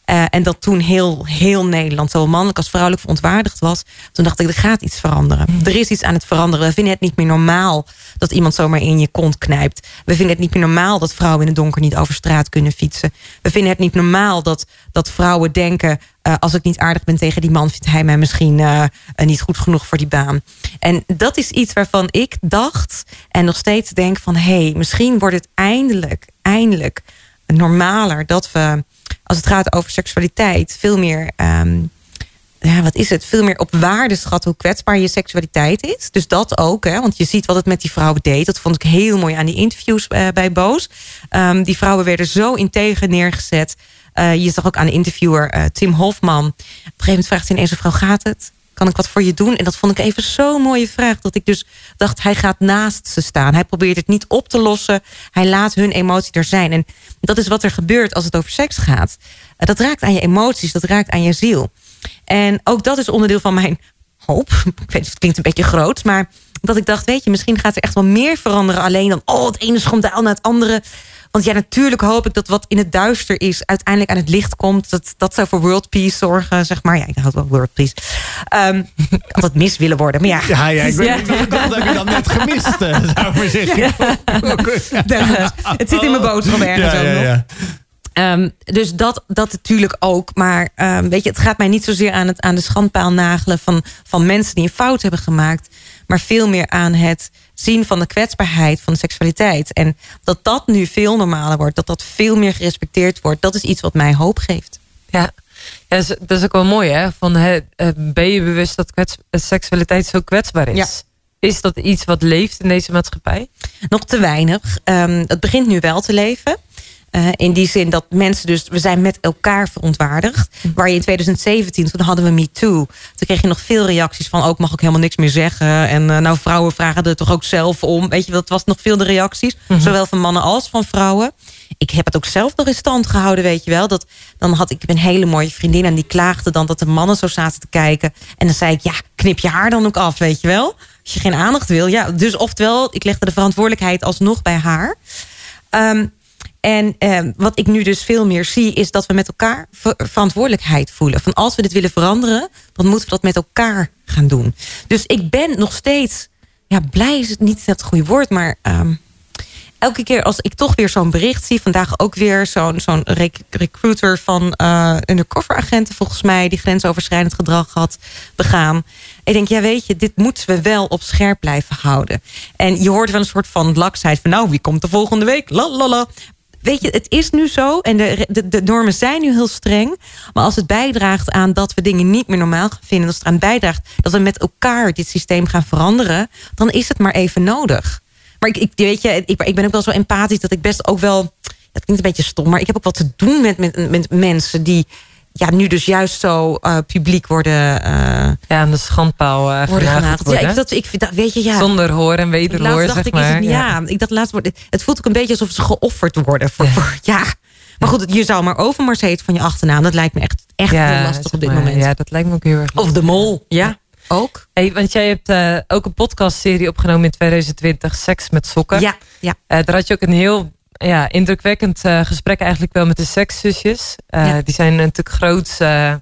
S4: Uh, en dat toen heel, heel Nederland, zowel mannelijk als vrouwelijk verontwaardigd was. Toen dacht ik, er gaat iets veranderen. Hmm. Er is iets aan het veranderen. We vinden het niet meer normaal dat iemand zomaar in je kont knijpt. We vinden het niet meer normaal dat vrouwen in het donker niet over straat kunnen fietsen. We vinden het niet normaal dat, dat vrouwen denken... Uh, als ik niet aardig ben tegen die man, vindt hij mij misschien uh, niet goed genoeg voor die baan. En dat is iets waarvan ik dacht en nog steeds denk van... hé, hey, misschien wordt het eindelijk, eindelijk normaler dat we als het gaat over seksualiteit, veel meer. Um, ja, wat is het? Veel meer op waarde schatten hoe kwetsbaar je seksualiteit is. Dus dat ook, hè, want je ziet wat het met die vrouwen deed. Dat vond ik heel mooi aan die interviews uh, bij Boos. Um, die vrouwen werden zo integer neergezet. Uh, je zag ook aan de interviewer uh, Tim Hofman. Op een gegeven moment vraagt hij ineens: vrouw gaat het? Kan ik wat voor je doen? En dat vond ik even zo'n mooie vraag. Dat ik dus dacht, hij gaat naast ze staan. Hij probeert het niet op te lossen. Hij laat hun emotie er zijn. En dat is wat er gebeurt als het over seks gaat. Eh, Dat raakt aan je emoties, dat raakt aan je ziel. En ook dat is onderdeel van mijn hoop. Ik weet, het klinkt een beetje groot, maar dat ik dacht, weet je, misschien gaat er echt wel meer veranderen. Alleen dan, oh, het ene schandaal na het andere. Want ja, natuurlijk hoop ik dat wat in het duister is... uiteindelijk aan het licht komt. Dat, dat zou voor world peace zorgen, zeg maar. Ja, ik houd wel world peace. Ehm ik had het mis willen worden, maar ja.
S2: Ja, ja, ik weet
S3: Ja.
S2: niet wat ik had heb je dan net gemist, eh, zou ik maar zeggen.
S4: het zit in mijn boodschap ergens
S2: Ja,
S4: ook nog. Ehm, dus dat, dat natuurlijk ook. Maar ehm, weet je, het gaat mij niet zozeer aan, het, aan de schandpaal nagelen van, van mensen die een fout hebben gemaakt. Maar veel meer aan het zien van de kwetsbaarheid van de seksualiteit. En dat dat nu veel normaler wordt. Dat dat veel meer gerespecteerd wordt. Dat is iets wat mij hoop geeft.
S3: Ja, ja dat, is, dat is ook wel mooi, hè? Van, hè, eh, ben je bewust dat kwets, seksualiteit zo kwetsbaar is?
S4: Ja.
S3: Is dat iets wat leeft in deze maatschappij?
S4: Nog te weinig. Ehm, het begint nu wel te leven. Eh, in die zin dat mensen dus, we zijn met elkaar verontwaardigd. Waar je in 2017, toen hadden we Me Too. Toen kreeg je nog veel reacties van, ook mag ik helemaal niks meer zeggen. En eh, nou, vrouwen vragen er toch ook zelf om. Weet je, dat was nog veel de reacties. Zowel van mannen als van vrouwen. Ik heb het ook zelf nog in stand gehouden, weet je wel. Dat, dan had ik een hele mooie vriendin en die klaagde dan dat de mannen zo zaten te kijken. En dan zei ik, ja, knip je haar dan ook af, weet je wel. Als je geen aandacht wil. Ja, dus oftewel, ik legde de verantwoordelijkheid alsnog bij haar. Ehm, en ehm, wat ik nu dus veel meer zie, is dat we met elkaar ver- verantwoordelijkheid voelen. Van als we dit willen veranderen, dan moeten we dat met elkaar gaan doen. Dus ik ben nog steeds, ja, blij is het niet het goede woord, maar ehm, elke keer als ik toch weer zo'n bericht zie, vandaag ook weer zo'n zo'n rec- recruiter van eh undercover agenten, volgens mij, die grensoverschrijdend gedrag had begaan. Ik denk, ja, weet je, dit moeten we wel op scherp blijven houden. En je hoort wel een soort van laksheid van, nou, wie komt de volgende week? Lalala. Weet je, het is nu zo en de, de, de normen zijn nu heel streng. Maar als het bijdraagt aan dat we dingen niet meer normaal gaan vinden... als het eraan bijdraagt dat we met elkaar dit systeem gaan veranderen... dan is het maar even nodig. Maar ik, ik, weet je, ik, ik ben ook wel zo empathisch dat ik best ook wel... Het klinkt een beetje stom, maar ik heb ook wat te doen met, met, met mensen... die ja, nu dus juist zo eh, publiek worden, eh
S3: Ja, aan de schandpaal eh
S4: worden
S3: genageld
S4: genageld. Ja, ik, dat, ik dat, weet je, ja...
S3: Zonder hoor en wederhoor,
S4: Laatst dacht
S3: zeg
S4: ik,
S3: maar.
S4: het, ja. ik dacht laatst wordt het voelt ook een beetje alsof ze geofferd worden voor, voor ja. Maar goed, je zou maar Overmars heten van je achternaam. Dat lijkt me echt, echt
S3: Ja,
S4: heel lastig op dit
S3: maar,
S4: moment.
S3: Ja, dat lijkt me ook heel erg
S4: Of de mol, ja, ook.
S3: Hey, want jij hebt ook een podcastserie opgenomen in 2020, Seks met Sokken.
S4: Ja, ja.
S3: Daar had je ook een heel ja, indrukwekkend eh, gesprek eigenlijk wel met de sekszusjes. Eh,
S4: Ja.
S3: Die zijn natuurlijk groot eh,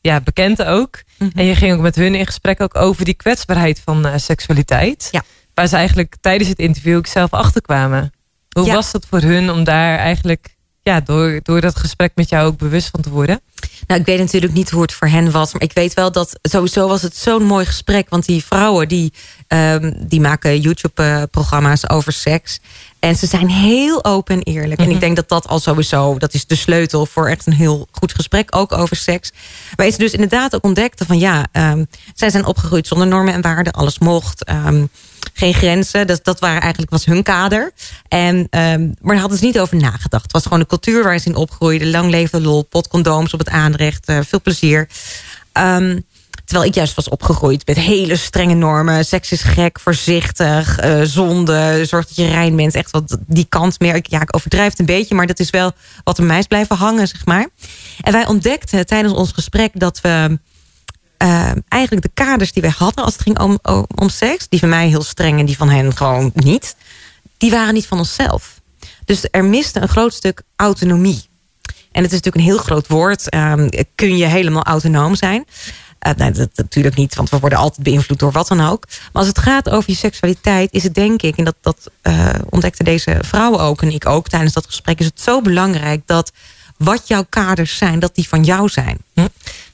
S3: ja, bekend ook.
S4: Mhm.
S3: En je ging ook met hun in gesprek ook over die kwetsbaarheid van seksualiteit.
S4: Ja.
S3: Waar ze eigenlijk tijdens het interview ook zelf achterkwamen. Hoe
S4: Ja.
S3: was dat voor hun om daar eigenlijk ja, door, door dat gesprek met jou ook bewust van te worden?
S4: Nou, ik weet natuurlijk niet hoe het voor hen was. Maar ik weet wel dat sowieso was het zo'n mooi gesprek. Want die vrouwen die, ehm, die maken YouTube-programma's over seks. En ze zijn heel open en eerlijk. En ik denk dat dat al sowieso, dat is de sleutel voor echt een heel goed gesprek. Ook over seks. Waar ze dus inderdaad ook ontdekten van ja, ehm, zij zijn opgegroeid zonder normen en waarden. Alles mocht. ehm, geen grenzen. Dat, dat waren eigenlijk was hun kader. En, maar daar hadden ze niet over nagedacht. Het was gewoon de cultuur waar ze in opgroeiden. Lang leven lol, potcondooms op het aanrecht. eh, veel plezier. Ehm, terwijl ik juist was opgegroeid met hele strenge normen. Seks is gek, voorzichtig, eh, zonde. Zorg dat je rein bent. Echt wat die kant meer. Ik- Ja, ik overdrijf het een beetje. Maar dat is wel wat er mij blijven hangen, zeg maar. En wij ontdekten tijdens ons gesprek dat we eh, eigenlijk de kaders die wij hadden als het ging om, om, om seks, die van mij heel streng en die van hen gewoon niet, die waren niet van onszelf. Dus er miste een groot stuk autonomie. En het is natuurlijk een heel groot woord. Ehm, kun je helemaal autonoom zijn? Eh, nee, dat, natuurlijk niet, want we worden altijd beïnvloed door wat dan ook. Maar als het gaat over je seksualiteit, is het denk ik, en dat, dat eh, ontdekten deze vrouwen ook en ik ook tijdens dat gesprek, is het zo belangrijk dat wat jouw kaders zijn, dat die van jou zijn.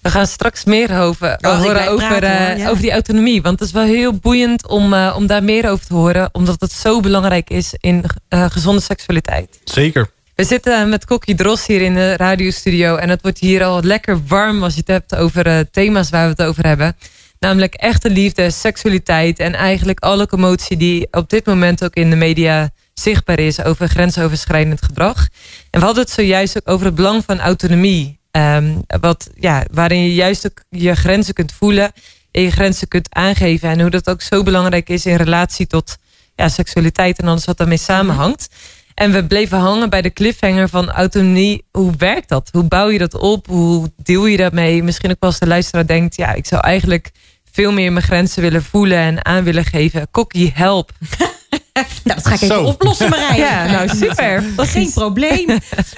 S3: We gaan straks meer over,
S4: Oh,
S3: horen over,
S4: praten,
S3: eh,
S4: hoor, ja.
S3: over die autonomie. Want het is wel heel boeiend om, eh, om daar meer over te horen. Omdat het zo belangrijk is in eh, gezonde seksualiteit.
S2: Zeker.
S3: We zitten met Kokkie Dros hier in de radiostudio. En het wordt hier al lekker warm als je het hebt over eh, thema's waar we het over hebben. Namelijk echte liefde, seksualiteit en eigenlijk alle commotie die op dit moment ook in de media zichtbaar is over grensoverschrijdend gedrag. En we hadden het zojuist ook over het belang van autonomie. Ehm, wat, ja, waarin je juist ook je grenzen kunt voelen. je grenzen kunt aangeven. En hoe dat ook zo belangrijk is in relatie tot ja, seksualiteit en alles wat daarmee samenhangt. En we bleven hangen bij de cliffhanger van autonomie. Hoe werkt dat? Hoe bouw je dat op? Hoe deel je dat mee? Misschien ook als de luisteraar denkt... ja, ik zou eigenlijk veel meer mijn grenzen willen voelen en aan willen geven. Kokkie, help.
S4: nou, dat ga ik even oplossen, Marije.
S3: Ja, nou super.
S4: Geen probleem.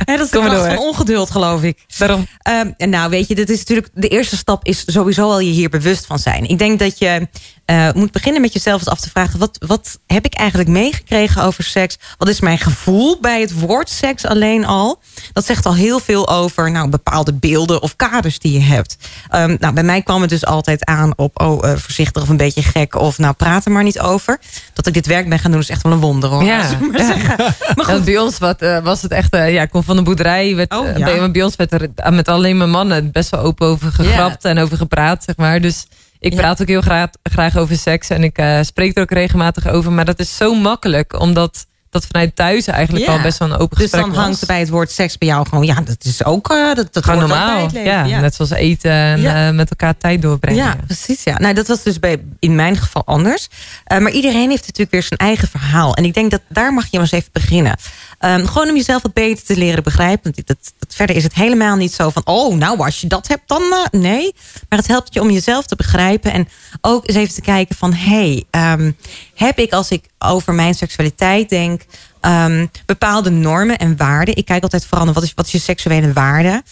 S4: dat is kracht van ongeduld, geloof ik.
S3: Daarom.
S4: Um, en nou, weet je, dit is natuurlijk de eerste stap is sowieso al je hier bewust van zijn. Ik denk dat je uh, moet beginnen met jezelf eens af te vragen... Wat, wat heb ik eigenlijk meegekregen over seks? Wat is mijn gevoel bij het woord seks alleen al? Dat zegt al heel veel over nou, bepaalde beelden of kaders die je hebt. Um, nou, bij mij kwam het dus altijd aan op... oh, uh, voorzichtig of een beetje gek of nou, praat er maar niet over. Dat ik dit werk ben gaan doen is echt wel een wonder, hoor.
S3: Ja. Maar, ja. maar goed. bij ons wat, uh, was het echt... ja, ik kom van de boerderij. Werd, oh, ja. bij, ons werd er met alleen maar mannen best wel open over gegrapt en over gepraat, zeg maar. Dus... Ik praat ook heel graag, graag over seks en ik uh, spreek er ook regelmatig over. Maar dat is zo makkelijk, omdat dat vanuit thuis eigenlijk al best wel een open
S4: dus
S3: gesprek.
S4: Dus dan hangt bij het woord seks bij jou gewoon... ja, dat is ook uh, dat, dat
S3: gewoon normaal. Ja, ja, net zoals eten en uh, met elkaar tijd doorbrengen.
S4: Ja, precies. Ja. Nou, dat was dus bij, in mijn geval anders. Uh, maar iedereen heeft natuurlijk weer zijn eigen verhaal. En ik denk dat daar mag je maar eens even beginnen. Um, gewoon om jezelf wat beter te leren begrijpen. Dat, dat, verder is het helemaal niet zo van... oh, nou, als je dat hebt, dan... nee. Maar het helpt je om jezelf te begrijpen. En ook eens even te kijken van... hey, um, heb ik als ik over mijn seksualiteit denk... Um, bepaalde normen en waarden. Ik kijk altijd vooral naar wat is, wat is je seksuele waarde.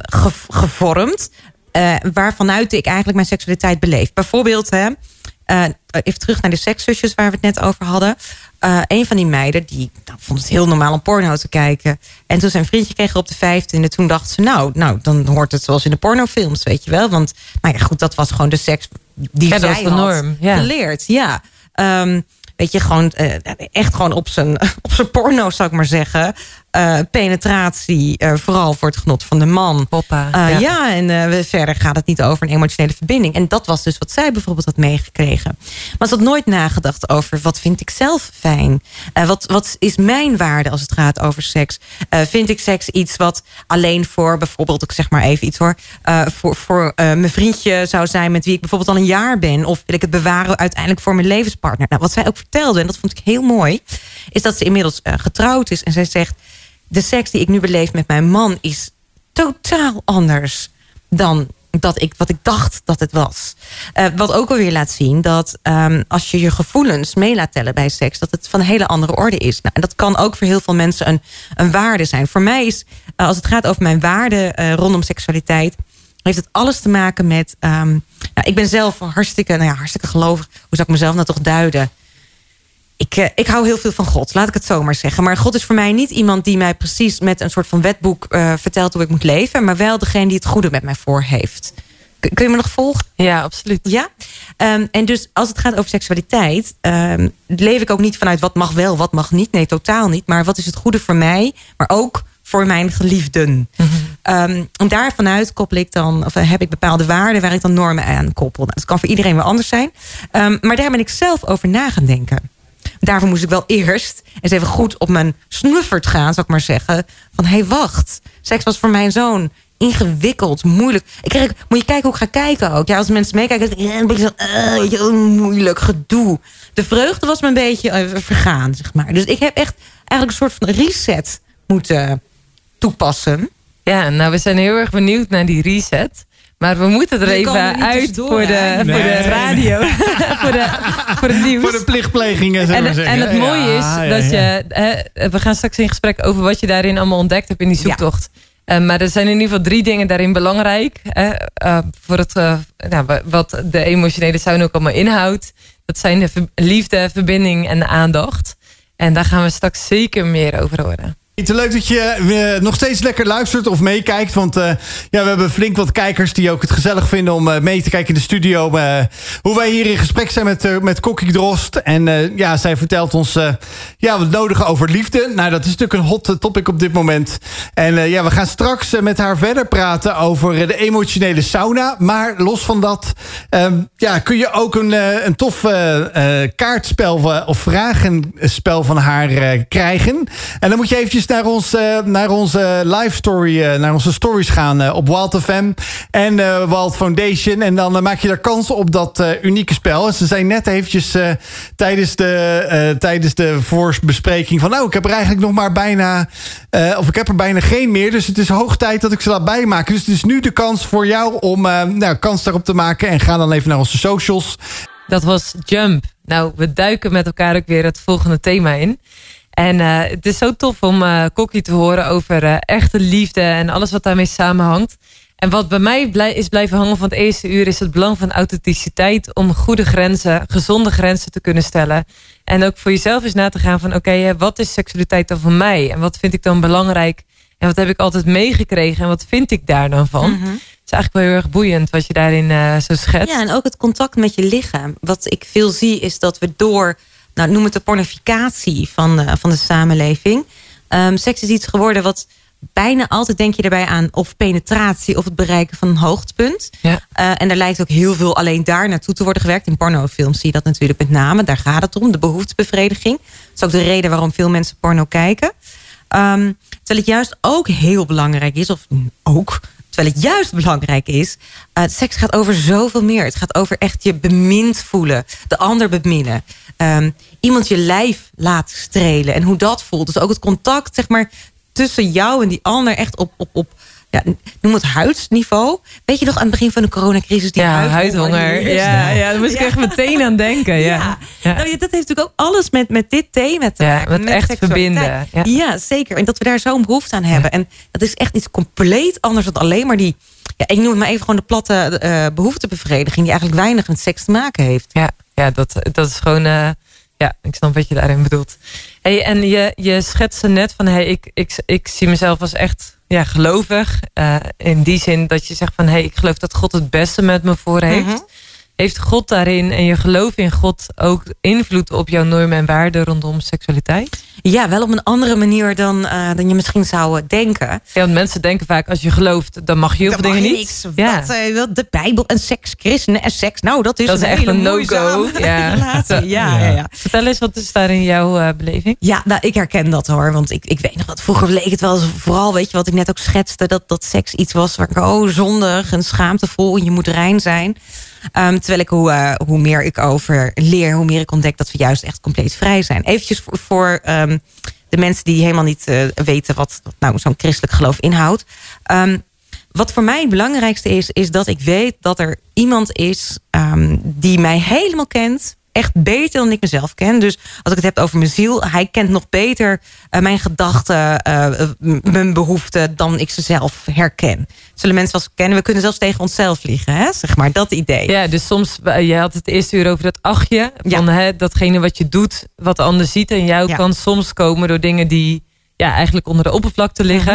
S4: Ge, gevormd. Uh, waarvanuit ik eigenlijk mijn seksualiteit beleef. Bijvoorbeeld, hè, uh, even terug naar de sekszusjes waar we het net over hadden. Uh, een van die meiden die nou, vond het heel normaal om porno te kijken. En toen zijn vriendje kreeg op de vijftiende, toen dacht ze, nou, nou, dan hoort het zoals in de pornofilms, weet je wel. Want, nou ja, goed, dat was gewoon de seks die ja, zij de norm. Ja. geleerd. Ja. Um, weet je, gewoon uh, echt gewoon op zijn, op zijn porno, zou ik maar zeggen. Uh, penetratie, uh, vooral voor het genot van de man. Ja. ja, en verder gaat het niet over een emotionele verbinding. En dat was dus wat zij bijvoorbeeld had meegekregen. Maar ze had nooit nagedacht over wat vind ik zelf fijn? wat, wat is mijn waarde als het gaat over seks? vind ik seks iets wat alleen voor bijvoorbeeld, ik zeg maar even iets hoor, voor, voor mijn vriendje zou zijn met wie ik bijvoorbeeld al een jaar ben? Of wil ik het bewaren uiteindelijk voor mijn levenspartner? Nou, wat zij ook vertelde, en dat vond ik heel mooi, is dat ze inmiddels getrouwd is. En zij zegt de seks die ik nu beleef met mijn man is totaal anders dan dat ik, wat ik dacht dat het was. Uh, wat ook alweer laat zien dat um, als je je gevoelens mee laat tellen bij seks... dat het van een hele andere orde is. Nou, en dat kan ook voor heel veel mensen een, een waarde zijn. Voor mij is, uh, als het gaat over mijn waarde uh, rondom seksualiteit... heeft het alles te maken met... Um, nou, ik ben zelf hartstikke, nou ja, hartstikke gelovig. Hoe zou ik mezelf nou toch duiden? Ik, uh, ik hou heel veel van God, laat ik het zo maar zeggen. Maar God is voor mij niet iemand die mij precies met een soort van wetboek uh, vertelt hoe ik moet leven. Maar wel degene die het goede met mij voor heeft. Kun je me nog volgen?
S3: Ja, absoluut.
S4: Ja? Um, en dus als het gaat over seksualiteit... Um, leef ik ook niet vanuit wat mag wel, wat mag niet. Nee, totaal niet. Maar wat is het goede voor mij, maar ook voor mijn geliefden. Mm -hmm. um, en daarvanuit koppel ik dan, of heb ik bepaalde waarden... waar ik dan normen aan koppel. Nou, dat kan voor iedereen wel anders zijn. maar daar ben ik zelf over na gaan denken daarvoor moest ik wel eerst eens even goed op mijn snuffert gaan, zou ik maar zeggen. Van, hé, hey, wacht. Seks was voor mijn zoon ingewikkeld, moeilijk. Ik kreeg, moet je kijken hoe ik ga kijken ook. Ja, als mensen meekijken, ja, een beetje zo, uh, moeilijk gedoe. De vreugde was me een beetje uh, vergaan, zeg maar. Dus ik heb echt eigenlijk een soort van reset moeten toepassen.
S3: Ja, nou, we zijn heel erg benieuwd naar die reset. Maar we moeten er even uit voor de, voor de radio. voor, de, voor het nieuws.
S2: Voor de plichtplegingen,
S3: en,
S2: zeggen.
S3: En het mooie is dat je... Hè, we gaan straks in gesprek over wat je daarin allemaal ontdekt hebt in die zoektocht. Ja. Uh, maar er zijn in ieder geval drie dingen daarin belangrijk. Hè, uh, voor het, uh, nou, wat de emotionele sauna ook allemaal inhoudt. Dat zijn de liefde, verbinding en de aandacht. En daar gaan we straks zeker meer over horen.
S2: Leuk dat je uh, nog steeds lekker luistert of meekijkt. Want uh, ja, we hebben flink wat kijkers die ook het gezellig vinden om uh, mee te kijken in de studio. hoe wij hier in gesprek zijn met, met Kokkie Drost. En ja, zij vertelt ons ja, wat nodige over liefde. Nou, dat is natuurlijk een hot topic op dit moment. En ja, we gaan straks met haar verder praten over de emotionele sauna. Maar los van dat um, ja, kun je ook een, een tof kaartspel of vragenspel van haar krijgen. En dan moet je eventjes naar, ons, eh, naar onze live story, eh, naar onze stories gaan eh, op Wild FM en Wild Foundation. En dan maak je daar kans op dat unieke spel. En ze zijn net eventjes tijdens de, tijdens de voorbespreking van... nou, ik heb er eigenlijk nog maar bijna... of ik heb er bijna geen meer. Dus het is hoog tijd dat ik ze laat bijmaken. Dus het is nu de kans voor jou om nou, kans daarop te maken. En ga dan even naar onze socials.
S3: Dat was Jump. Nou, we duiken met elkaar ook weer het volgende thema in. En eh, het is zo tof om eh Kokkie te horen over eh, echte liefde en alles wat daarmee samenhangt. En wat bij mij blij, is blijven hangen van het eerste uur is het belang van authenticiteit om goede grenzen, gezonde grenzen te kunnen stellen. En ook voor jezelf eens na te gaan van oké, wat is seksualiteit dan voor mij? En wat vind ik dan belangrijk? En wat heb ik altijd meegekregen en wat vind ik daar dan van?
S4: Mhm.
S3: Het is eigenlijk wel heel erg boeiend wat je daarin zo schetst.
S4: Ja, en ook het contact met je lichaam. Wat ik veel zie is dat we door, nou, noem het de pornificatie van, eh, van de samenleving. Ehm, seks is iets geworden wat bijna altijd denk je erbij aan of penetratie of het bereiken van een hoogtepunt.
S3: Ja.
S4: Eh, en er lijkt ook heel veel alleen daar naartoe te worden gewerkt. In pornofilms zie je dat natuurlijk met name. Daar gaat het om, de behoeftebevrediging. Dat is ook de reden waarom veel mensen porno kijken. Ehm, terwijl het juist ook heel belangrijk is, of ook, terwijl het juist belangrijk is, eh, seks gaat over zoveel meer. Het gaat over echt je bemind voelen, de ander beminnen. Ehm, iemand je lijf laten strelen en hoe dat voelt. Dus ook het contact, zeg maar, tussen jou en die ander echt op, op, op ja, noem het huidsniveau. Weet je nog aan het begin van de coronacrisis? Die
S3: ja, huidhonger. Ja, ja, daar moest ik
S4: Ja.
S3: echt meteen aan denken. Ja,
S4: ja. Nou, ja, dat heeft natuurlijk ook alles met, met dit thema te
S3: Ja,
S4: maken.
S3: met echt
S4: seksualiteit.
S3: verbinden,
S4: Ja. zeker. En dat we daar zo'n behoefte aan hebben. En dat is echt iets compleet anders dan alleen maar die... Ja, ik noem het maar even gewoon de platte eh, behoeftebevrediging... die eigenlijk weinig met seks te maken heeft.
S3: Ja, ja dat, dat is gewoon... eh, ja, ik snap wat je daarin bedoelt. Hey, en je, je schetste net van... Hey, ik, ik, ik zie mezelf als echt ja, gelovig. eh, in die zin dat je zegt van... Hey, ik geloof dat God het beste met me voor heeft.
S4: Mhm.
S3: Heeft God daarin en je geloof in God... ook invloed op jouw normen en waarden rondom seksualiteit?
S4: Ja, wel op een andere manier dan, eh, dan je misschien zou denken.
S3: Ja, want mensen denken vaak... als je gelooft, dan mag je heel
S4: Dat
S3: veel dingen
S4: je
S3: niet.
S4: niks.
S3: ja.
S4: Wat, eh, wat de Bijbel en seks, christenen en seks. Nou, dat is,
S3: Dat is echt
S4: hele
S3: een no-go. Ja.
S4: Ja, ja, ja.
S3: Vertel eens, wat is daar in jouw eh, beleving?
S4: Ja, nou, ik herken dat hoor. Want ik, ik weet nog wat vroeger leek het wel vooral, weet je wat ik net ook schetste, dat, dat seks iets was waar ik, oh, zondig en schaamtevol en je moet rein zijn. Ehm, terwijl ik, hoe, eh, hoe meer ik over leer, hoe meer ik ontdek dat we juist echt compleet vrij zijn. Eventjes voor, ehm, de mensen die helemaal niet eh, weten wat, nou zo'n christelijk geloof inhoudt. Ehm, wat voor mij het belangrijkste is, is dat ik weet dat er iemand is die mij helemaal kent. Echt beter dan ik mezelf ken. Dus als ik het heb over mijn ziel, hij kent nog beter eh, mijn gedachten, eh, mijn behoeften dan ik ze zelf herken. Zullen mensen wel eens kennen? We kunnen zelfs tegen onszelf liegen, hè? zeg maar, dat idee.
S3: Ja, dus soms, eh, je had het eerste uur over dat achtje. Van hè, datgene wat je doet, wat de ander ziet. En jou
S4: Ja.
S3: kan soms komen door dingen die ja, eigenlijk onder de oppervlakte liggen.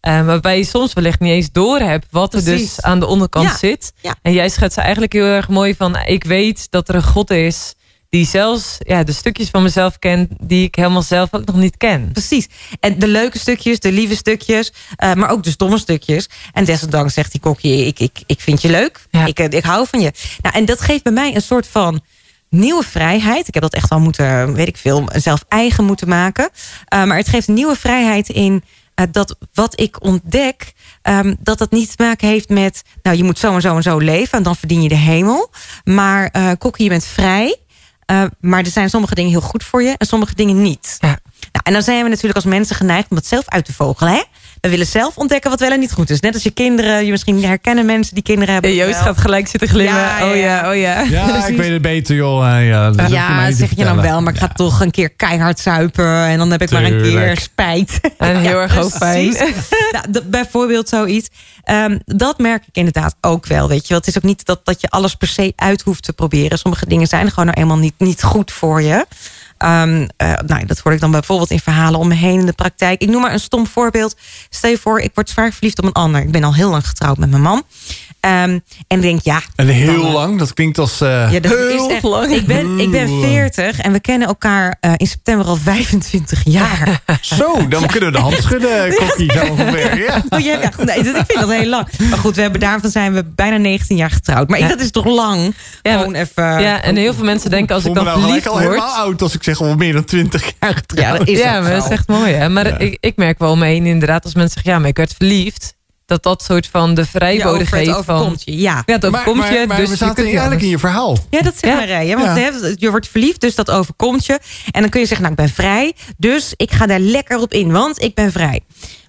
S4: Mhm.
S3: Waarbij je soms wellicht niet eens door hebt wat er dus aan de onderkant
S4: Ja.
S3: zit.
S4: Ja.
S3: En jij schetst eigenlijk heel erg mooi van... ik weet dat er een God is die zelfs ja, de stukjes van mezelf kent... die ik helemaal zelf ook nog niet ken.
S4: Precies. En de leuke stukjes, de lieve stukjes, eh, maar ook de stomme stukjes. En desondanks zegt die kokje, ik, ik, ik vind je leuk.
S3: Ja.
S4: Ik, eh, ik hou van je. Nou, en dat geeft bij mij een soort van nieuwe vrijheid. Ik heb dat echt wel moeten, weet ik veel, zelf eigen moeten maken. Eh, maar het geeft een nieuwe vrijheid in dat wat ik ontdek... ehm, dat dat niet te maken heeft met... nou, je moet zo en zo en zo leven en dan verdien je de hemel. Maar eh kokkie, je bent vrij... Uh, maar er zijn sommige dingen heel goed voor je en sommige dingen niet.
S3: Ja.
S4: Nou, en dan zijn we natuurlijk als mensen geneigd om dat zelf uit te vogelen. Hè? We willen zelf ontdekken wat wel en niet goed is. Net als je kinderen, je misschien herkennen mensen die kinderen hebben.
S3: Joost
S4: wel.
S3: gaat gelijk zitten glimmen.
S4: Ja,
S3: Oh
S4: ja.
S3: oh ja.
S2: Ja, ik weet het beter, joh. Eh, ja, dat
S4: Ja, zeg je dan wel, maar ik ga
S2: Ja.
S4: toch een keer keihard zuipen. En dan heb ik maar een keer spijt.
S3: En heel
S4: Ja,
S3: erg hoofdpijn.
S4: nou, bijvoorbeeld zoiets. Ehm, dat merk ik inderdaad ook wel. Weet je. wel. Het is ook niet dat, dat je alles per se uit hoeft te proberen. Sommige dingen zijn gewoon nou eenmaal niet, niet goed voor je. Ehm, eh, nou, dat hoor ik dan bijvoorbeeld in verhalen om me heen in de praktijk. Ik noem maar een stom voorbeeld. Stel je voor, ik word zwaar verliefd op een ander. Ik ben al heel lang getrouwd met mijn man. Ehm, en denk, ja,
S2: En heel
S4: Dan, eh,
S2: lang, dat klinkt als... eh,
S4: ja, dat
S3: Heel
S4: is echt,
S3: lang.
S4: Ik ben, ik ben
S2: Heel
S4: 40 en we kennen elkaar eh, in september al 25 jaar.
S2: Zo, dan kunnen we de hand schudden, kokkie, zo ongeveer. Ja.
S4: Oh, jij, ja, nee, dat- ik vind dat heel lang. Maar goed, we hebben, daarvan zijn we bijna 19 jaar getrouwd. Maar ik, dat is toch lang?
S3: Ja,
S4: Gewoon even...
S3: Ja, en heel veel mensen denken als ik dan
S2: nou
S3: verliefd
S2: al
S3: word...
S2: helemaal oud als ik zeg al meer dan twintig jaar getrouwd.
S4: Ja, dat is
S3: ja, maar dat is echt mooi. Hè? Maar ik, ik merk wel omheen inderdaad, als mensen zeggen, ja, maar ik werd verliefd. Dat dat soort van de
S4: Ja,
S3: vrijbode geeft van...
S4: je, ja.
S3: Ja, het
S2: Maar,
S3: overkomt
S2: maar,
S3: je,
S2: maar
S3: dus
S2: we
S3: je
S2: zaten eigenlijk in je verhaal.
S4: Ja, dat zegt
S3: Ja.
S4: Marije. Want
S2: Ja.
S4: je wordt verliefd, dus dat overkomt je. En dan kun je zeggen, nou, ik ben vrij. Dus ik ga daar lekker op in, want ik ben vrij.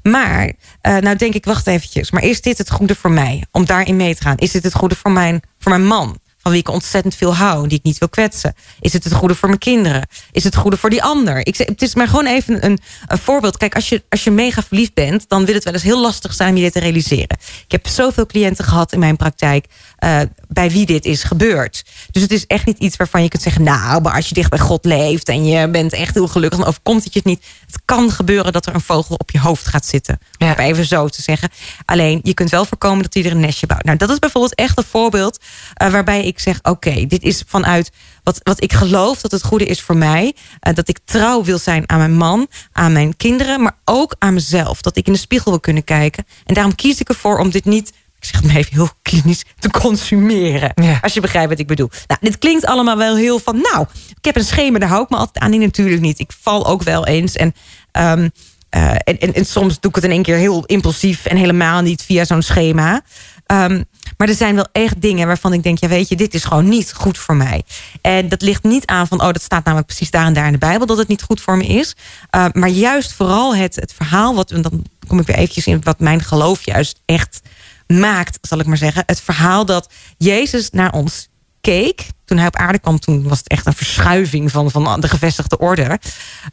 S4: Maar, eh, nou denk ik, wacht eventjes. Maar is dit het goede voor mij? Om daarin mee te gaan. Is dit het goede voor mijn, voor mijn man? Van wie ik ontzettend veel hou, die ik niet wil kwetsen. Is het het goede voor mijn kinderen? Is het het goede voor die ander? Ik zeg, het is maar gewoon even een, een voorbeeld. Kijk, als je, als je mega verliefd bent, dan wil het wel eens heel lastig zijn om je dit te realiseren. Ik heb zoveel cliënten gehad in mijn praktijk eh, bij wie dit is gebeurd. Dus het is echt niet iets waarvan je kunt zeggen, nou, maar als je dicht bij God leeft en je bent echt heel gelukkig, dan overkomt het je het niet. Het kan gebeuren dat er een vogel op je hoofd gaat zitten.
S3: Ja.
S4: Om even zo te zeggen. Alleen, je kunt wel voorkomen dat hij er een nestje bouwt. Nou, dat is bijvoorbeeld echt een voorbeeld eh, waarbij ik zeg, oké, dit is vanuit wat, wat ik geloof dat het goede is voor mij. eh, dat ik trouw wil zijn aan mijn man, aan mijn kinderen, maar ook aan mezelf. Dat ik in de spiegel wil kunnen kijken. En daarom kies ik ervoor om dit niet ik zeg het maar even heel klinisch, te consumeren.
S3: Ja.
S4: Als je begrijpt wat ik bedoel. Nou, dit klinkt allemaal wel heel van, nou, ik heb een schema, daar hou ik me altijd aan. Nee, natuurlijk niet. Ik val ook wel eens. En, ehm, eh, en, en, en soms doe ik het in één keer heel impulsief en helemaal niet via zo'n schema. Ehm, maar er zijn wel echt dingen waarvan ik denk, ja weet je, dit is gewoon niet goed voor mij. En dat ligt niet aan van, oh dat staat namelijk precies daar en daar in de Bijbel dat het niet goed voor me is. Uh, maar juist vooral het, het verhaal, wat, en dan kom ik weer eventjes in wat mijn geloof juist echt maakt, zal ik maar zeggen. Het verhaal dat Jezus naar ons keek. Toen hij op aarde kwam, toen was het echt een verschuiving van, van de gevestigde orde.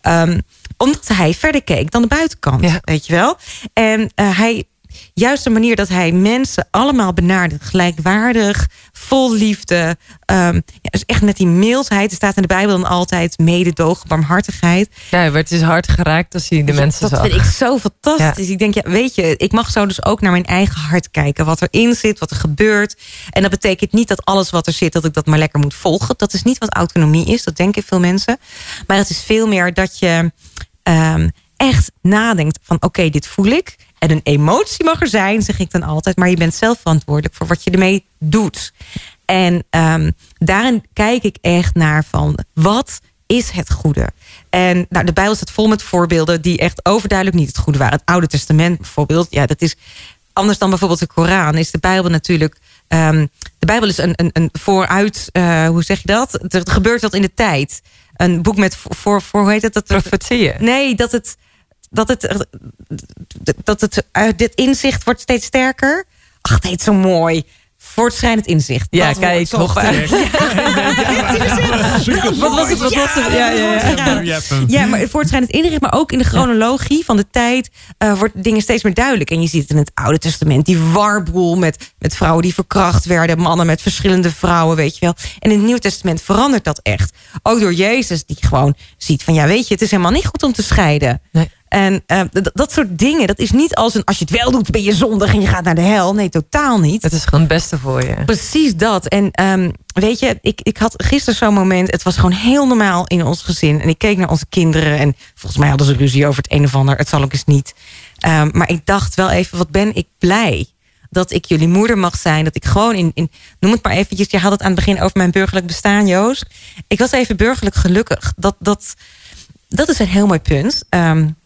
S4: Um, omdat hij verder keek dan de buitenkant,
S3: Ja.
S4: weet je wel. En uh, hij juist de manier dat hij mensen allemaal benadert, gelijkwaardig, vol liefde. Um, ja, dus echt met die mildheid. Er staat in de Bijbel dan altijd mededogen, barmhartigheid.
S3: Ja, hij werd dus hard geraakt als hij de
S4: Ja,
S3: mensen
S4: dat
S3: zag.
S4: vind ik zo fantastisch. Ik denk, ja, weet je, ik mag zo dus ook naar mijn eigen hart kijken. Wat erin zit, wat er gebeurt. En dat betekent niet dat alles wat er zit, dat ik dat maar lekker moet volgen. Dat is niet wat autonomie is, dat denken veel mensen. Maar het is veel meer dat je um, echt nadenkt van, oké, okay, dit voel ik. En een emotie mag er zijn, zeg ik dan altijd. Maar je bent zelf verantwoordelijk voor wat je ermee doet. En um, daarin kijk ik echt naar van wat is het goede? En nou, de Bijbel staat vol met voorbeelden die echt overduidelijk niet het goede waren. Het Oude Testament bijvoorbeeld, ja, dat is anders dan bijvoorbeeld de Koran. Is de Bijbel natuurlijk. Um, de Bijbel is een, een, een vooruit, uh, hoe zeg je dat? Er gebeurt wat in de tijd. Een boek met voor, voor hoe heet het? Dat
S3: Profetieën.
S4: Nee, dat het dat het, dat het uit dit inzicht wordt steeds sterker. Ach, het heet zo mooi. Voortschrijdend inzicht.
S3: Ja,
S4: dat
S3: kijk,
S4: toch. Wat was het? Wat was het? Ja, ja, ja. ja, maar voortschrijdend inzicht, maar ook in de chronologie van de tijd uh, wordt dingen steeds meer duidelijk. En je ziet het in het Oude Testament, die warboel met, met vrouwen die verkracht werden, mannen met verschillende vrouwen, weet je wel. En in het Nieuw Testament verandert dat echt. Ook door Jezus, die gewoon ziet van, ja, weet je, het is helemaal niet goed om te scheiden.
S3: Nee.
S4: En uh, dat soort dingen, dat is niet als een... als je het wel doet, ben je zondig en je gaat naar de hel. Nee, totaal niet.
S3: Het is gewoon het beste voor je.
S4: Precies dat. En um, weet je, ik, ik had gisteren zo'n moment... het was gewoon heel normaal in ons gezin. En ik keek naar onze kinderen... en volgens mij hadden ze ruzie over het een of ander. Het zal ook eens niet. Um, maar ik dacht wel even, wat ben ik blij dat ik jullie moeder mag zijn. Dat ik gewoon in, in noem het maar eventjes... je had het aan het begin over mijn burgerlijk bestaan, Joost. Ik was even burgerlijk gelukkig. Dat, dat, dat is een heel mooi punt. Um,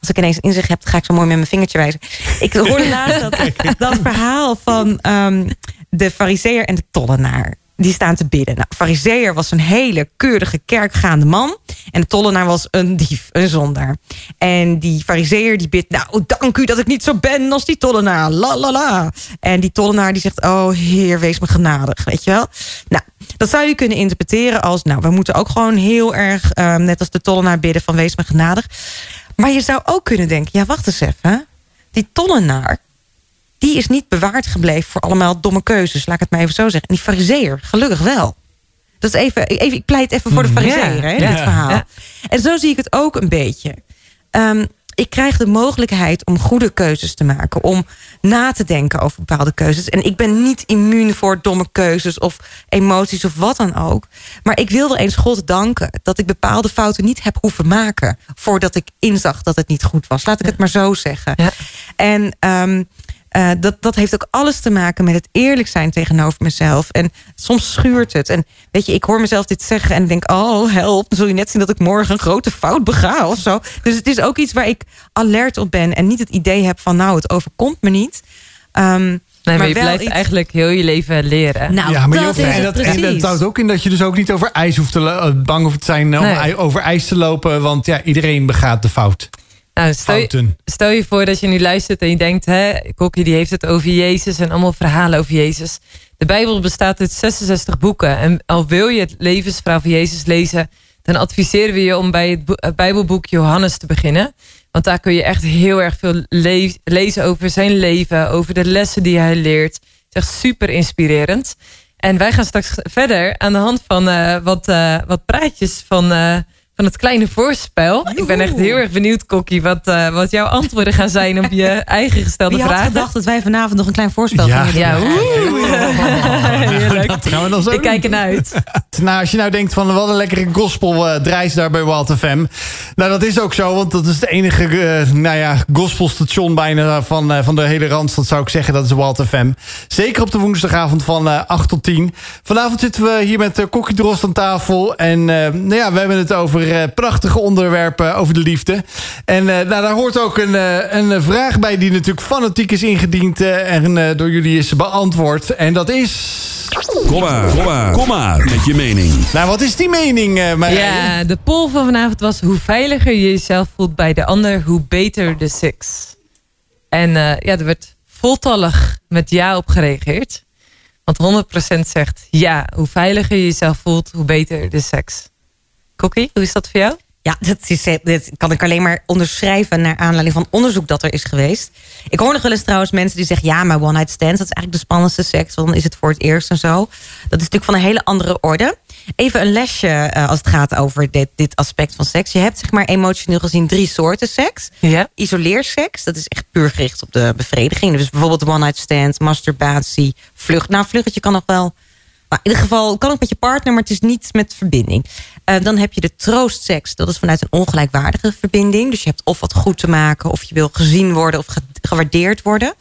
S4: als ik ineens inzicht heb, ga ik zo mooi met mijn vingertje wijzen. Ik hoorde laatst dat, dat verhaal van um, de fariseer en de tollenaar. Die staan te bidden. Nou, fariseer was een hele keurige kerkgaande man. En de tollenaar was een dief, een zondaar. En die fariseer die bidt, nou dank u dat ik niet zo ben als die tollenaar. La la la. En die tollenaar die zegt, oh heer, wees me genadig. Weet je wel? Nou, dat zou je kunnen interpreteren als, nou we moeten ook gewoon heel erg, um, net als de tollenaar bidden van wees me genadig. Maar je zou ook kunnen denken, ja wacht eens even. Die tollenaar, die is niet bewaard gebleven voor allemaal domme keuzes. Laat ik het maar even zo zeggen. En die fariseer, gelukkig wel. Dat is even, even ik pleit even voor de fariseer,
S3: ja,
S4: dit verhaal.
S3: Ja.
S4: En zo zie ik het ook een beetje. Um, ik krijg de mogelijkheid om goede keuzes te maken. Om na te denken over bepaalde keuzes. En ik ben niet immuun voor domme keuzes of emoties of wat dan ook. Maar ik wil wel eens God danken dat ik bepaalde fouten niet heb hoeven maken. Voordat ik inzag dat het niet goed was. Laat ik het maar zo zeggen.
S3: Ja.
S4: En um, eh, dat, dat heeft ook alles te maken met het eerlijk zijn tegenover mezelf. En soms schuurt het. En weet je, ik hoor mezelf dit zeggen en denk, oh help, dan zul je net zien dat ik morgen een grote fout bega of zo. Dus het is ook iets waar ik alert op ben en niet het idee heb van, nou, het overkomt me niet. Ehm,
S3: Nee, maar,
S4: Maar
S3: je blijft
S4: iets-
S3: eigenlijk heel je leven leren.
S4: nou,
S2: ja, maar je hoeft,
S4: is
S2: en
S4: het
S2: dat, en dat houdt ook in dat je dus ook niet over ijs hoeft te eh, bang hoeft te zijn om
S3: Nee.
S2: over ijs te lopen. Want ja, iedereen begaat de fout.
S3: Nou, stel, je, stel je voor dat je nu luistert en je denkt... hè, Kokkie die heeft het over Jezus en allemaal verhalen over Jezus. De Bijbel bestaat uit 66 boeken. En al wil je het levensverhaal van Jezus lezen... dan adviseren we je om bij het, bo- het Bijbelboek Johannes te beginnen. Want daar kun je echt heel erg veel le- lezen over zijn leven... over de lessen die hij leert. Het is echt super inspirerend. En wij gaan straks verder aan de hand van eh, wat, eh, wat praatjes van... eh, van het kleine voorspel. Ik ben echt heel erg benieuwd, Kokkie, wat, eh, wat jouw antwoorden gaan zijn op je eigen gestelde
S4: Wie had
S3: vragen.
S4: gedacht dat wij vanavond nog een klein voorspel
S2: Ja.
S4: gingen doen?
S3: Ja, oeh. Heerlijk.
S2: Dat gaan we dan zo
S3: Ik kijk ernaar uit.
S2: Nou, als je nou denkt van wat een lekkere gospel eh draait daar bij Wild FM. Nou, dat is ook zo, want dat is het enige eh, nou ja, gospelstation bijna van, eh, van de hele Randstad, zou ik zeggen. Dat is Wild FM. Zeker op de woensdagavond van eh 8 tot 10. Vanavond zitten we hier met uh, Kokkie Drost aan tafel. En eh, nou ja, we hebben het over eh, prachtige onderwerpen over de liefde. En eh, nou, daar hoort ook een, eh, een vraag bij die natuurlijk fanatiek is ingediend eh, en eh, door jullie is beantwoord. En dat is...
S1: Kom maar, kom maar, kom maar met je mening.
S2: Nou, wat is die mening, eh Marije?
S3: Ja, de poll van vanavond was... hoe veiliger je jezelf voelt bij de ander, hoe beter de seks. En eh, ja, er werd voltallig met ja op gereageerd. Want 100% zegt ja, hoe veiliger je jezelf voelt, hoe beter de seks. Kokkie, hoe is dat voor jou?
S4: Ja, dat, is, eh, dat kan ik alleen maar onderschrijven naar aanleiding van onderzoek dat er is geweest. Ik hoor nog wel eens trouwens mensen die zeggen... ja, maar one night stands, dat is eigenlijk de spannendste seks... want dan is het voor het eerst en zo. Dat is natuurlijk van een hele andere orde. Even een lesje eh, als het gaat over dit, dit aspect van seks. Je hebt zeg maar emotioneel gezien drie soorten seks.
S3: Ja.
S4: Isoleerseks, dat is echt puur gericht op de bevrediging. Dus bijvoorbeeld one night stand, masturbatie, vlucht. Nou, vluchtje kan nog wel... Maar in ieder geval kan ook met je partner, maar het is niet met verbinding. Eh, dan heb je de troostseks. Dat is vanuit een ongelijkwaardige verbinding. Dus je hebt of wat goed te maken, of je wil gezien worden of ge- gewaardeerd worden.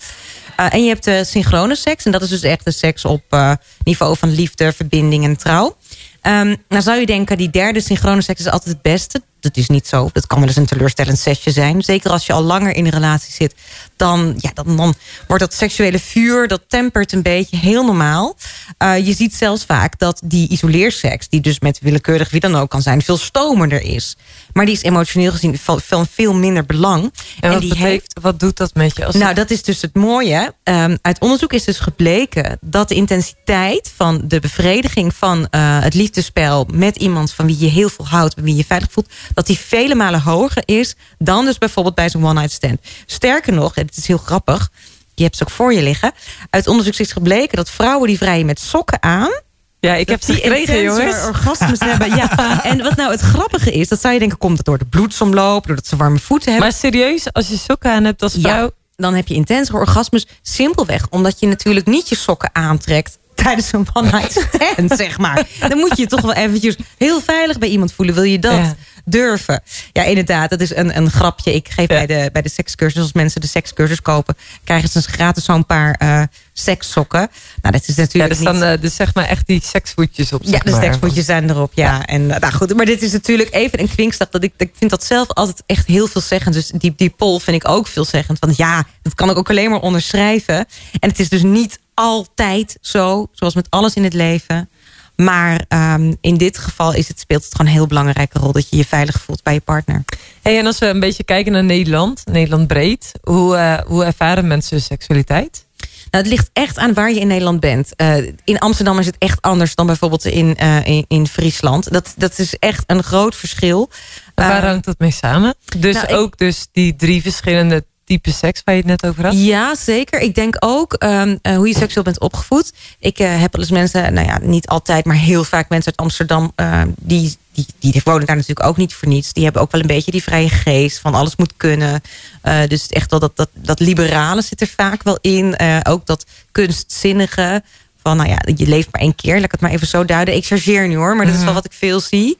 S4: Eh, en je hebt de synchrone seks. En dat is dus echt de seks op eh, niveau van liefde, verbinding en trouw. Ehm, nou zou je denken, die derde synchrone seks is altijd het beste. Dat is niet zo. Dat kan wel eens een teleurstellend sessie zijn. Zeker als je al langer in een relatie zit. Dan, ja, dan, dan wordt dat seksuele vuur, dat tempert een beetje. Heel normaal. Eh, je ziet zelfs vaak dat die isoleerseks... die dus met willekeurig wie dan ook kan zijn... veel stomender is. Maar die is emotioneel gezien van, veel minder belang.
S3: En, wat,
S4: die heeft
S3: wat doet dat met je? Als
S4: nou, dat is dus het mooie. Ehm, uit onderzoek is dus gebleken dat de intensiteit van de bevrediging van eh, het liefdespel met iemand van wie je heel veel houdt, bij wie je veilig voelt, dat die vele malen hoger is dan dus bijvoorbeeld bij zo'n one-night stand. Sterker nog, en het is heel grappig, je hebt ze ook voor je liggen. Uit onderzoek is gebleken dat vrouwen die vrijen met sokken aan,
S3: ja, ik heb ze
S4: die
S3: gekregen, jongens.
S4: orgasmes hebben. Ja. En wat nou het grappige is, dat zou je denken, komt het door de bloedsomloop, doordat ze warme voeten hebben.
S3: Maar serieus, als je sokken aan hebt als
S4: Ja,
S3: vrouw...
S4: dan heb je intensere orgasmes. Simpelweg omdat je natuurlijk niet je sokken aantrekt tijdens een one night stand, zeg maar. Dan moet je je toch wel eventjes heel veilig bij iemand voelen. Wil je dat
S3: Ja.
S4: durven? Ja, inderdaad. Dat is een, een grapje. Ik geef bij de, bij de sekscursus, als mensen de sekscursus kopen... krijgen ze gratis zo'n paar eh sekssokken. Nou, dat is
S3: Ja,
S4: natuurlijk
S3: er staan
S4: niet...
S3: eh, dus zeg maar echt die seksvoetjes op.
S4: Ja,
S3: zeg
S4: de
S3: maar.
S4: seksvoetjes zijn erop, ja. En, nou goed, maar dit is natuurlijk even een kwinkslag. Dat ik, ik vind dat zelf altijd echt heel veelzeggend. Dus die, die poll vind ik ook veelzeggend. Want ja, dat kan ik ook alleen maar onderschrijven. En het is dus niet altijd zo, zoals met alles in het leven. Maar ehm, in dit geval is het, speelt het gewoon een heel belangrijke rol... dat je je veilig voelt bij je partner.
S3: Hey, en als we een beetje kijken naar Nederland, Nederland breed, hoe, eh, hoe ervaren mensen seksualiteit?
S4: Nou, het ligt echt aan waar je in Nederland bent. Eh, in Amsterdam is het echt anders dan bijvoorbeeld in, eh, in, in Friesland. Dat, dat is echt een groot verschil.
S3: En waar hangt dat mee samen? Dus
S4: nou, ik-
S3: ook dus die drie verschillende typen seks waar je het net over had?
S4: Ja, zeker. Ik denk ook ehm, eh, hoe je seksueel bent opgevoed. Ik eh, heb wel eens mensen, nou ja, niet altijd, maar heel vaak mensen uit Amsterdam, eh, die, die, die wonen daar natuurlijk ook niet voor niets. Die hebben ook wel een beetje die vrije geest van alles moet kunnen. Eh, dus echt wel dat, dat, dat liberale zit er vaak wel in. Ook dat kunstzinnige. van, nou ja, je leeft maar één keer. Laat ik het maar even zo duiden. Ik chargeer nu hoor, maar dat is wel wat ik veel zie.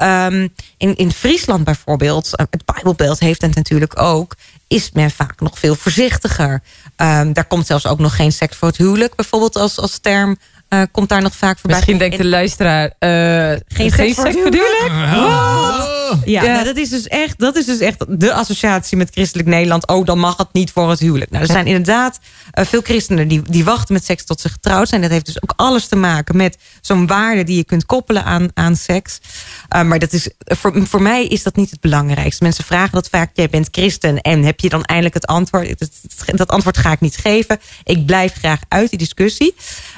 S4: Ehm, in, in Friesland bijvoorbeeld, eh, het Bijbelbeeld heeft het natuurlijk ook... is men vaak nog veel voorzichtiger. Ehm, daar komt zelfs ook nog geen seks voor het huwelijk... bijvoorbeeld als, als term eh, komt daar nog vaak voorbij.
S3: Misschien denkt de luisteraar... eh,
S4: Geen seks voor het huwelijk?
S2: Oh.
S4: Ja,
S3: Ja.
S4: Nou, dat, is dus echt, dat is dus echt de associatie met christelijk Nederland. Oh, dan mag het niet voor het huwelijk. Nou, er zijn inderdaad eh, veel christenen die, die wachten met seks tot ze getrouwd zijn. Dat heeft dus ook alles te maken met zo'n waarde die je kunt koppelen aan, aan seks. Uh, maar dat is, voor, voor mij is dat niet het belangrijkste. Mensen vragen dat vaak, jij bent christen en heb je dan eindelijk het antwoord? Dat, dat antwoord ga ik niet geven. Ik blijf graag uit die discussie.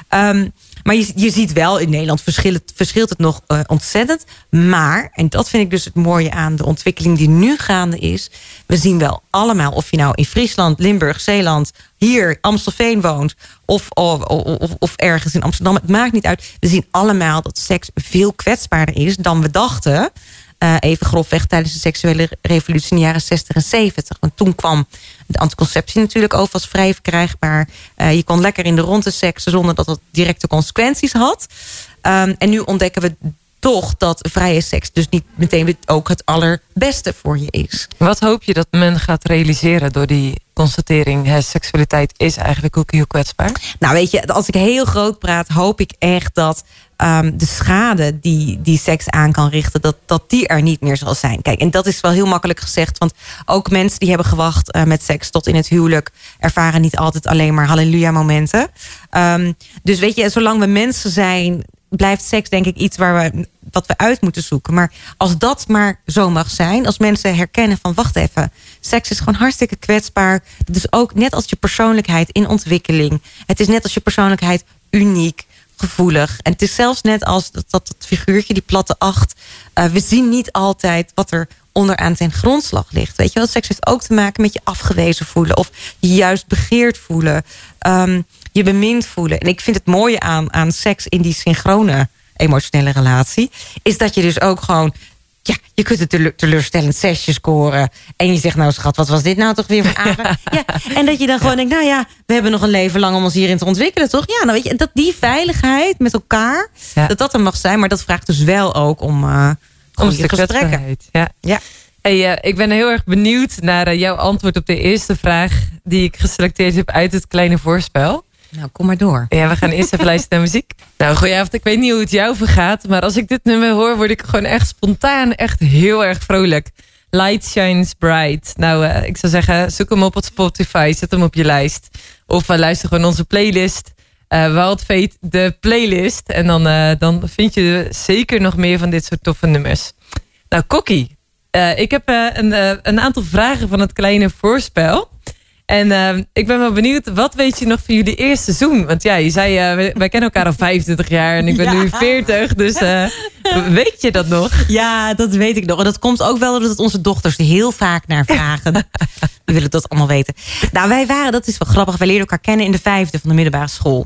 S4: Um, maar je, je ziet wel in Nederland verschilt, verschilt het nog uh, ontzettend. Maar, en dat vind ik dus het mooie aan de ontwikkeling die nu gaande is. We zien wel allemaal, of je nou in Friesland, Limburg, Zeeland, hier Amstelveen woont. Of, of, of, of ergens in Amsterdam. Het maakt niet uit. We zien allemaal dat seks veel kwetsbaarder is dan we dachten. Uh, even grofweg tijdens de seksuele revolutie in de jaren 60 en 70. Want toen kwam de anticonceptie natuurlijk over als vrij verkrijgbaar. Uh, je kon lekker in de ronde seksen zonder dat dat directe consequenties had. Um, en nu ontdekken we toch dat vrije seks dus niet meteen ook het allerbeste voor je is.
S3: Wat hoop je dat men gaat realiseren door die constatering... Hè, seksualiteit is eigenlijk ook heel kwetsbaar?
S4: Nou weet je, als ik heel groot praat... hoop ik echt dat um, de schade die, die seks aan kan richten... Dat, dat die er niet meer zal zijn. Kijk, en dat is wel heel makkelijk gezegd... want ook mensen die hebben gewacht uh, met seks tot in het huwelijk... ervaren niet altijd alleen maar halleluja momenten. Um, dus weet je, zolang we mensen zijn blijft seks denk ik iets waar we, wat we uit moeten zoeken. Maar als dat maar zo mag zijn, als mensen herkennen van wacht even, seks is gewoon hartstikke kwetsbaar. Het is ook net als je persoonlijkheid in ontwikkeling. Het is net als je persoonlijkheid uniek, gevoelig. En het is zelfs net als dat, dat, figuurtje, die platte acht. Uh, we zien niet altijd wat er onderaan zijn grondslag ligt. Weet je wel, seks heeft ook te maken met je afgewezen voelen. Of je juist begeerd voelen. Um, je bemind voelen. En ik vind het mooie aan, aan seks in die synchrone emotionele relatie... is dat je dus ook gewoon... Ja, je kunt een teleurstellend zesje scoren. En je zegt, nou schat, wat was dit nou toch weer voor aardig? ja, en dat je dan gewoon denkt, nou ja, we hebben nog een leven lang om ons hierin te ontwikkelen, toch? Ja, nou weet je, dat die veiligheid met elkaar, ja. dat dat er mag zijn. Maar dat vraagt dus wel ook om, uh,
S3: om de gesprekken. Ja.
S4: ja.
S3: Hey, uh, ik ben heel erg benieuwd naar uh, jouw antwoord op de eerste vraag... die ik geselecteerd heb uit het kleine voorspel.
S4: Nou, kom maar door.
S3: Ja, we gaan eerst even luisteren naar muziek. Nou, goedenavond. Ik weet niet hoe het jou vergaat. Maar als ik dit nummer hoor, word ik gewoon echt spontaan echt heel erg vrolijk. Light Shines Bright. Nou, uh, ik zou zeggen, zoek hem op op Spotify. Zet hem op je lijst. Of uh, luister gewoon onze playlist. Uh, Wild Fate, de playlist. En dan, dan vind je zeker nog meer van dit soort toffe nummers. Nou, Kokkie. Ik heb een, een aantal vragen van het kleine voorspel. En uh, ik ben wel benieuwd, wat weet je nog van jullie eerste seizoen? Want ja, je zei, uh, wij, wij, kennen elkaar al 25 jaar en ik ben ja. nu 40. Dus uh, weet je dat nog?
S4: Ja, dat weet ik nog. En dat komt ook wel doordat onze dochters er heel vaak naar vragen. Die willen dat allemaal weten. Nou, wij waren, dat is wel grappig, wij leerden elkaar kennen in de vijfde van de middelbare school.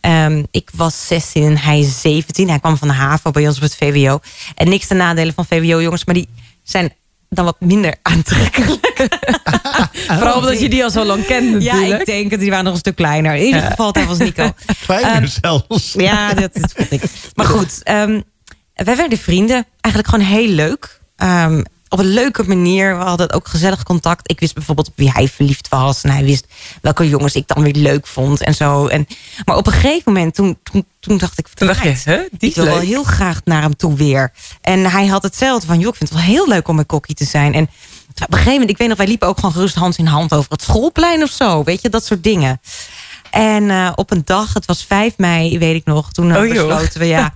S4: Um, ik was 16 en hij 17. Hij kwam van de HAVO bij ons op het VWO. En niks te nadelen van VWO-jongens, maar die zijn dan wat minder aantrekkelijk.
S3: Vooral omdat je die al zo lang kent natuurlijk.
S4: Ja, ik denk het. Die waren nog een stuk kleiner. In ieder geval, dat was Nico.
S2: Kleiner um, zelfs.
S4: Ja, dat is vond ik. Maar goed, um, wij werden vrienden. Eigenlijk gewoon heel leuk. Um, op een leuke manier. We hadden ook gezellig contact. Ik wist bijvoorbeeld op wie hij verliefd was. En hij wist welke jongens ik dan weer leuk vond. En zo. En, maar op een gegeven moment, toen, toen, toen dacht ik...
S3: Toen dacht je, hè? Die
S4: ik wil wel heel graag naar hem toe weer. En hij had hetzelfde van... joh, ik vind het wel heel leuk om met Kokkie te zijn. En op een gegeven moment, ik weet nog... wij liepen ook gewoon gerust hand in hand over het schoolplein of zo. Weet je, dat soort dingen. En uh, op een dag, het was 5 mei, weet ik nog. Toen uh,
S3: oh,
S4: besloten we, ja,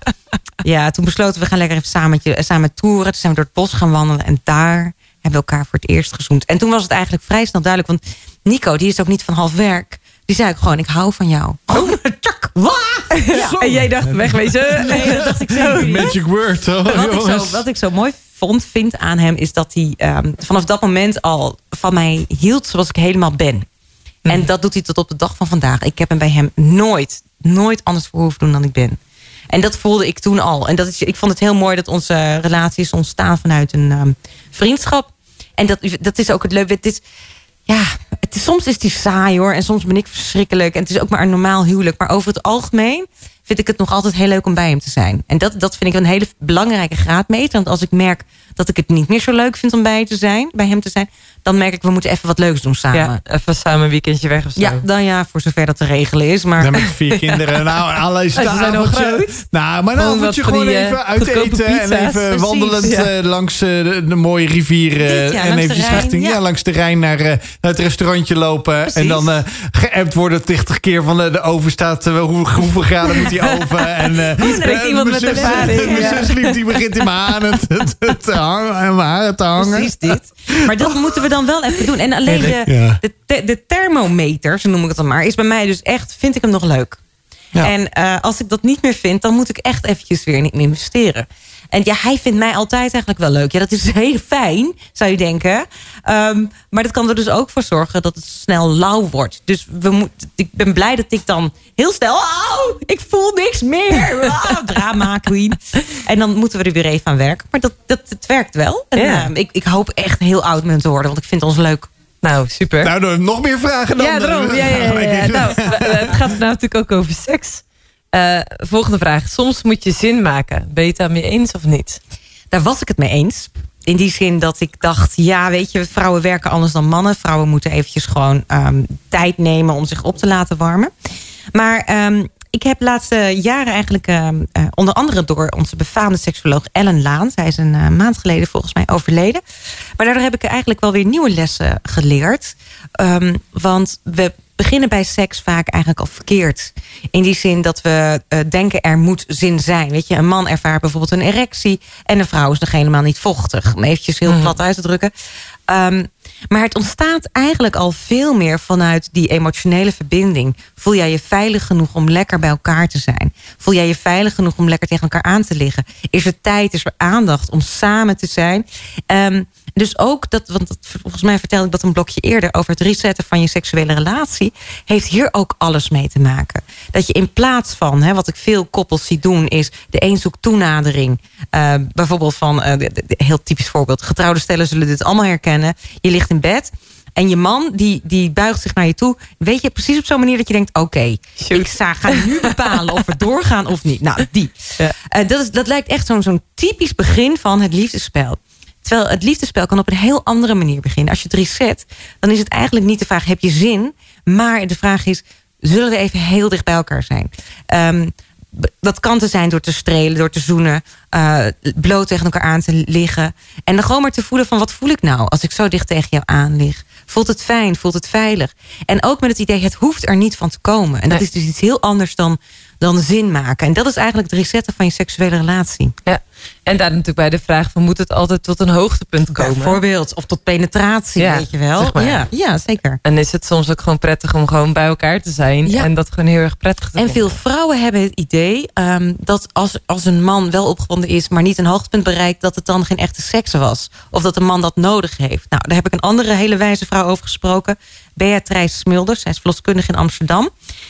S4: ja, toen besloten we gaan lekker even samen, samen toeren. Toen zijn we door het bos gaan wandelen. En daar hebben we elkaar voor het eerst gezoend. En toen was het eigenlijk vrij snel duidelijk. Want Nico, die is ook niet van half werk. Die zei ook gewoon, ik hou van jou.
S2: Oh,
S4: tjak, ja.
S3: En jij dacht, wegwezen?
S4: Nee, dat dacht ik zo.
S2: Magic word. Oh,
S4: wat, ik zo, wat ik zo mooi vond, vind aan hem... is dat hij um, vanaf dat moment al van mij hield zoals ik helemaal ben. En dat doet hij tot op de dag van vandaag. Ik heb hem bij hem nooit, nooit anders voor hoeven doen dan ik ben. En dat voelde ik toen al. En dat is, ik vond het heel mooi dat onze relatie is ontstaan vanuit een um, vriendschap. En dat, dat is ook het leuke. Het is, ja, het is, soms is die saai hoor. En soms ben ik verschrikkelijk. En het is ook maar een normaal huwelijk. Maar over het algemeen vind ik het nog altijd heel leuk om bij hem te zijn. En dat, dat vind ik een hele belangrijke graadmeter. Want als ik merk dat ik het niet meer zo leuk vind om bij, te zijn, bij hem te zijn... dan merk ik, we moeten even wat leuks doen samen.
S3: Ja, even samen een weekendje weg of zo.
S4: Ja, dan ja, voor zover dat te regelen is. Maar
S2: Dan met vier kinderen. Nou, alle is
S3: Ze zijn al groot.
S2: Nou, maar nou moet
S3: wat
S2: je gewoon
S3: die,
S2: even uit eten. En even
S3: precies,
S2: wandelend
S3: ja.
S2: eh, langs eh, de, de mooie rivier. eh,
S4: Dit, ja,
S2: en eventjes
S4: Rijn,
S2: richting, ja.
S4: ja.
S2: langs de Rijn naar, eh, naar het restaurantje lopen. En dan eh geappt worden 80 keer van de, de oven staat. hoe, hoeveel graden moet die oven? En, eh, eh,
S3: iemand
S2: mijn
S3: met
S2: zus-
S3: ervaring,
S2: Mijn
S3: ja.
S2: zuslief die begint in mijn te mijn haren te hangen.
S4: Precies dit. Maar dat moeten we dan wel even doen. En alleen de, de, de thermometer, zo noem ik het dan maar, is bij mij dus echt, vind ik hem nog leuk.
S2: Ja.
S4: En eh, als ik dat niet meer vind, dan moet ik echt eventjes weer in investeren. En ja, hij vindt mij altijd eigenlijk wel leuk. Ja, dat is heel fijn, zou je denken. Ehm, maar dat kan er dus ook voor zorgen dat het snel lauw wordt. Dus we moet, ik ben blij dat ik dan heel snel... Oh, ik voel niks meer. Ah, drama queen. En dan moeten we er weer even aan werken. Maar dat, dat, het werkt wel. En,
S3: Ja.
S4: ehm, ik, ik hoop echt heel oud met te worden. Want ik vind ons leuk.
S3: Nou, super.
S2: Nou, nog meer vragen dan.
S3: ja, daarom. Ja, ja, ja, ja. Nou, het gaat nou natuurlijk ook over seks. Eh, volgende vraag. Soms moet je zin maken. Ben je het daarmee eens of niet?
S4: Daar was ik het mee eens. In die zin dat ik dacht, ja, weet je, vrouwen werken anders dan mannen. Vrouwen moeten eventjes gewoon ehm, tijd nemen om zich op te laten warmen. Maar ehm, ik heb de laatste jaren eigenlijk, ehm, eh, onder andere door onze befaamde seksuoloog Ellen Laan. Zij is een eh, maand geleden volgens mij overleden. Maar daardoor heb ik eigenlijk wel weer nieuwe lessen geleerd. Want we beginnen bij seks vaak eigenlijk al verkeerd. In die zin dat we eh, denken er moet zin zijn. Weet je, een man ervaart bijvoorbeeld een erectie... en een vrouw is nog helemaal niet vochtig. Om eventjes heel plat uit te drukken. Ehm, maar het ontstaat eigenlijk al veel meer vanuit die emotionele verbinding. Voel jij je veilig genoeg om lekker bij elkaar te zijn? Voel jij je veilig genoeg om lekker tegen elkaar aan te liggen? Is er tijd, is er aandacht om samen te zijn? Ehm, dus ook dat, want dat- volgens mij vertelde ik dat een blokje eerder over het resetten van je seksuele relatie, heeft hier ook alles mee te maken. Dat je in plaats van, hè, wat ik veel koppels zie doen, is de een zoekt toenadering. Eh, bijvoorbeeld van, de- heel typisch voorbeeld, getrouwde stellen zullen dit allemaal herkennen. Je ligt in bed. En je man die, die buigt zich naar je toe. Weet je, precies op zo'n manier dat je denkt... oké, ik ga nu bepalen of we doorgaan of niet. Nou, die.
S3: Ja.
S4: Eh, dat, is, dat lijkt echt zo'n zo'n typisch begin van het liefdespel. Terwijl het liefdespel kan op een heel andere manier beginnen. Als je het reset, dan is het eigenlijk niet de vraag... heb je zin? Maar de vraag is, zullen we even heel dicht bij elkaar zijn? Ehm, dat kan te zijn door te strelen, door te zoenen... eh, bloot tegen elkaar aan te liggen. En dan gewoon maar te voelen van, wat voel ik nou... als ik zo dicht tegen jou aan lig? Voelt het fijn? Voelt het veilig? En ook met het idee, het hoeft er niet van te komen. En dat
S3: Nee.
S4: is dus iets heel anders dan, dan zin maken. En dat is eigenlijk het resetten van je seksuele relatie.
S3: Ja. En daar natuurlijk bij de vraag van moet het altijd tot een hoogtepunt komen?
S4: Bijvoorbeeld, of tot penetratie,
S3: Ja,
S4: weet je wel.
S3: zeg maar.
S4: ja, ja, zeker.
S3: En is het soms ook gewoon prettig om gewoon bij elkaar te zijn
S4: Ja.
S3: en dat gewoon heel erg prettig te
S4: En veel vrouwen hebben het idee ehm, dat als, als een man wel opgewonden is, maar niet een hoogtepunt bereikt, dat het dan geen echte seks was. Of dat een man dat nodig heeft. Nou, daar heb ik een andere hele wijze vrouw over gesproken. Beatrice Smulders. Zij is verloskundige in Amsterdam.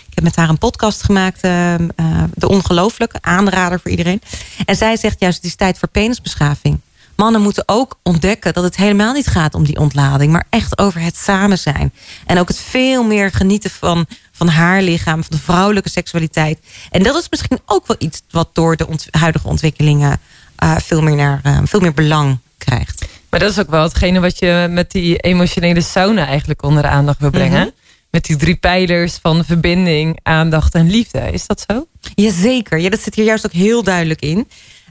S4: Ik heb met haar een podcast gemaakt. ehm, eh, de Ongelooflijke. Aanrader voor iedereen. En zij zegt juist, het is tijd voor penisbeschaving. Mannen moeten ook ontdekken dat het helemaal niet gaat om die ontlading. Maar echt over het samen zijn. En ook het veel meer genieten van, van haar lichaam. Van de vrouwelijke seksualiteit. En dat is misschien ook wel iets wat door de ont- huidige ontwikkelingen... eh, veel, meer naar, eh, veel meer belang krijgt.
S3: Maar dat is ook wel hetgene wat je met die emotionele sauna eigenlijk onder de aandacht wil brengen.
S4: Mhm.
S3: Met die drie pijlers van verbinding, aandacht en liefde. Is dat zo?
S4: Jazeker, ja, dat zit hier juist ook heel duidelijk in.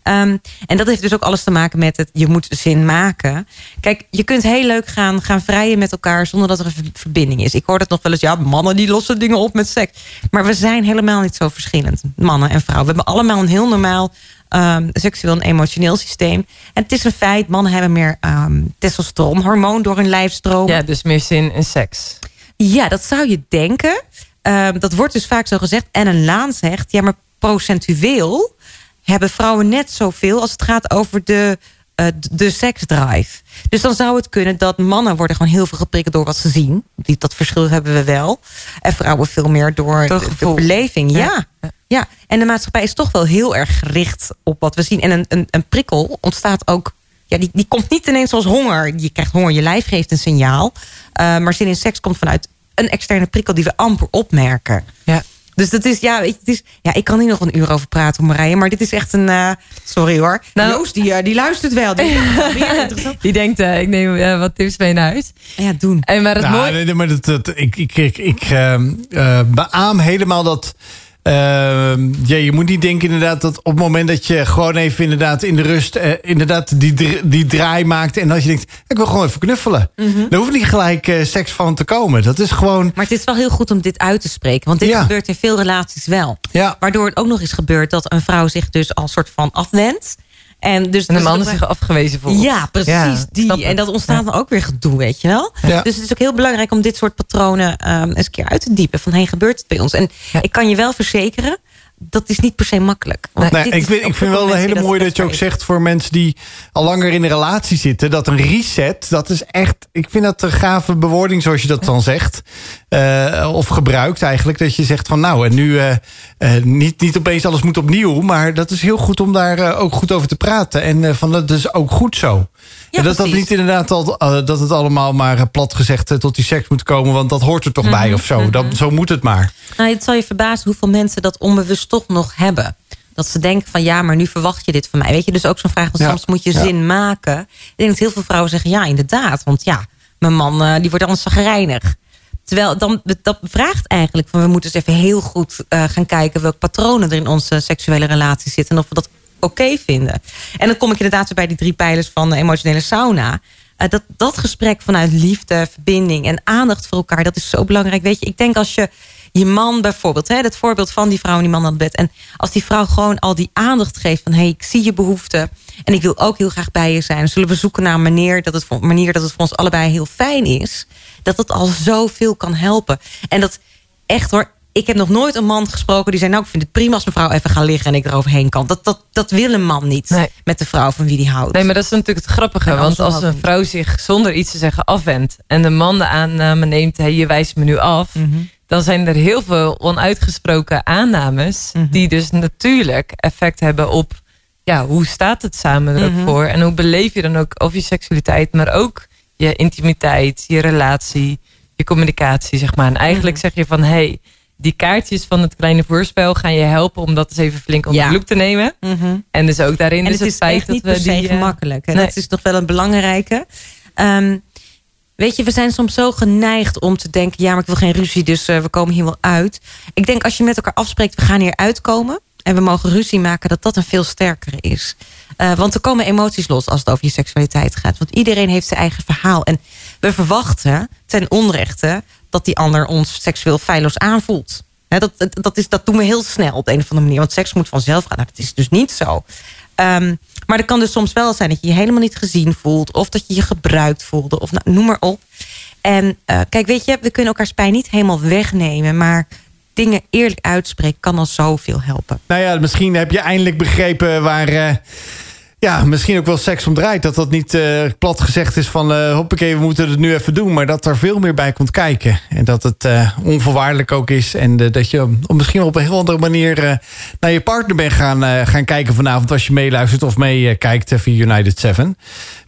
S4: Ehm, en dat heeft dus ook alles te maken met het je moet zin maken. Kijk, je kunt heel leuk gaan, gaan vrijen met elkaar zonder dat er een ver- verbinding is. Ik hoor dat nog wel eens, ja, mannen die lossen dingen op met seks. Maar we zijn helemaal niet zo verschillend, mannen en vrouwen. We hebben allemaal een heel normaal ehm, seksueel en emotioneel systeem. En het is een feit, mannen hebben meer ehm testosteronhormoon door hun lijf stromen.
S3: Ja, dus meer zin in seks.
S4: Ja, dat zou je denken. Dat wordt dus vaak zo gezegd. En een Laan zegt, ja, maar procentueel hebben vrouwen net zoveel als het gaat over de, eh, de seksdrive. Dus dan zou het kunnen dat mannen worden gewoon heel veel geprikkeld door wat ze zien. Die, dat verschil hebben we wel. En vrouwen veel meer door
S3: Door
S4: de, beleving. Ja.
S3: Ja.
S4: Ja. en de maatschappij is toch wel heel erg gericht op wat we zien. En een, een, een prikkel ontstaat ook ja, die, die komt niet ineens als honger. Je krijgt honger, je lijf geeft een signaal. Uh, maar zin in seks komt vanuit een externe prikkel die we amper opmerken.
S3: Ja.
S4: Dus dat is, ja, weet je, het is, ja, ik kan hier nog een uur over praten, Marije. Maar dit is echt een, uh, sorry hoor. Nou, Joost, die, uh, die luistert wel. Die,
S3: die denkt, uh, ik neem wat tips mee naar huis.
S4: Ja, doen.
S3: En maar het
S2: nou,
S3: mooie...
S2: nee, maar dat, dat, ik, ik, ik, ik beaam helemaal dat ja, je moet niet denken inderdaad dat op het moment dat je gewoon even inderdaad in de rust uh, inderdaad die, die draai maakt en dat je denkt, ik wil gewoon even knuffelen. Mm -hmm. Hoeft niet gelijk uh, seks van te komen. Dat is gewoon.
S4: Maar het is wel heel goed om dit uit te spreken, want dit ja. gebeurt in veel relaties wel.
S2: Ja.
S4: Waardoor het ook nog eens gebeurt dat een vrouw zich dus als soort van afwendt. En, dus,
S3: en de
S4: dus
S3: man zich afgewezen voelt.
S4: Ja, precies. Ja, die. En dat ontstaat dan ook weer gedoe, weet je wel. Dus het is ook heel belangrijk om dit soort patronen um, eens een keer uit te diepen. Van, hé, gebeurt het bij ons? En ik kan je wel verzekeren dat is niet per se makkelijk.
S2: Want nee, ik, vind, ik vind wel een hele mooie dat je ook zegt voor mensen die al langer in een relatie zitten, dat een reset, dat is echt, ik vind dat een gave bewoording zoals je dat dan zegt. Uh, of gebruikt eigenlijk, dat je zegt van nou, en nu uh, uh, niet, niet opeens alles moet opnieuw, maar dat is heel goed om daar ook goed over te praten. En van dat is ook goed zo. Ja, en dat dat niet inderdaad al, dat het allemaal maar plat gezegd tot die seks moet komen, want dat hoort er toch mm -hmm, bij of zo. -hmm. dat, zo moet het maar.
S4: Nou, het zal je verbazen hoeveel mensen dat onbewust toch nog hebben. Dat ze denken van ja, maar nu verwacht je dit van mij. Weet je, dus ook zo'n vraag, want ja, soms moet je ja. zin maken. Ik denk dat heel veel vrouwen zeggen ja, inderdaad. Want ja, mijn man uh, die wordt anders zagrijnig. Terwijl dan, dat vraagt eigenlijk van we moeten eens even heel goed uh, gaan kijken welke patronen er in onze seksuele relatie zitten. En of we dat oké vinden. En dan kom ik inderdaad bij die drie pijlers van de emotionele sauna. Uh, dat, dat gesprek vanuit liefde, verbinding en aandacht voor elkaar, dat is zo belangrijk. Weet je, ik denk als je je man bijvoorbeeld, hè, het voorbeeld van die vrouw en die man aan het bed. En als die vrouw gewoon al die aandacht geeft van hé, hey, ik zie je behoeften en ik wil ook heel graag bij je zijn. Zullen we zoeken naar een manier dat het manier dat het voor ons allebei heel fijn is. Dat het al zoveel kan helpen. En dat echt hoor, ik heb nog nooit een man gesproken die zei... nou, ik vind het prima als mevrouw even gaat liggen en ik eroverheen kan. Dat, dat, dat wil een man niet
S3: nee.
S4: met de vrouw van wie die houdt.
S3: Nee, maar dat is natuurlijk het grappige. Want als een vrouw zich zonder iets te zeggen afwendt... en de man de aanname neemt, hey, je wijst me nu af... Mm -hmm. dan zijn er heel veel onuitgesproken aannames... Mm -hmm. die dus natuurlijk effect hebben op... ja, hoe staat het samen er ook mm -hmm. voor? En hoe beleef je dan ook of je seksualiteit... maar ook je intimiteit, je relatie, je communicatie, zeg maar. En eigenlijk zeg je van... hey, die kaartjes van het kleine voorspel gaan je helpen om dat eens even flink onder de loep te nemen.
S4: Mm -hmm.
S3: En dus ook daarin
S4: en
S3: is het,
S4: is
S3: feit dat we die
S4: gemakkelijk. En nee. dat is toch wel een belangrijke. Um, weet je, we zijn soms zo geneigd om te denken: ja, maar ik wil geen ruzie, dus uh, we komen hier wel uit. Ik denk als je met elkaar afspreekt, we gaan hier uitkomen en we mogen ruzie maken, dat dat een veel sterkere is. Uh, want er komen emoties los als het over je seksualiteit gaat. Want iedereen heeft zijn eigen verhaal. En we verwachten ten onrechte dat die ander ons seksueel feilloos aanvoelt. Dat, dat, is, dat doen we heel snel op de een of andere manier. Want seks moet vanzelf gaan. Nou, dat is dus niet zo. Um, maar het kan dus soms wel zijn dat je je helemaal niet gezien voelt. Of dat je je gebruikt voelde. Of nou, noem maar op. En uh, kijk, weet je, we kunnen elkaars pijn niet helemaal wegnemen. Maar dingen eerlijk uitspreken kan al zoveel helpen.
S2: Nou ja, misschien heb je eindelijk begrepen waar... Uh ja, misschien ook wel seks om draait. Dat dat niet uh, plat gezegd is van... Uh, hoppakee, we moeten het nu even doen. Maar dat er veel meer bij komt kijken. En dat het uh, onvoorwaardelijk ook is. En dat je misschien op een heel andere manier... naar je partner bent gaan, gaan kijken vanavond... als je meeluistert of meekijkt via United 7.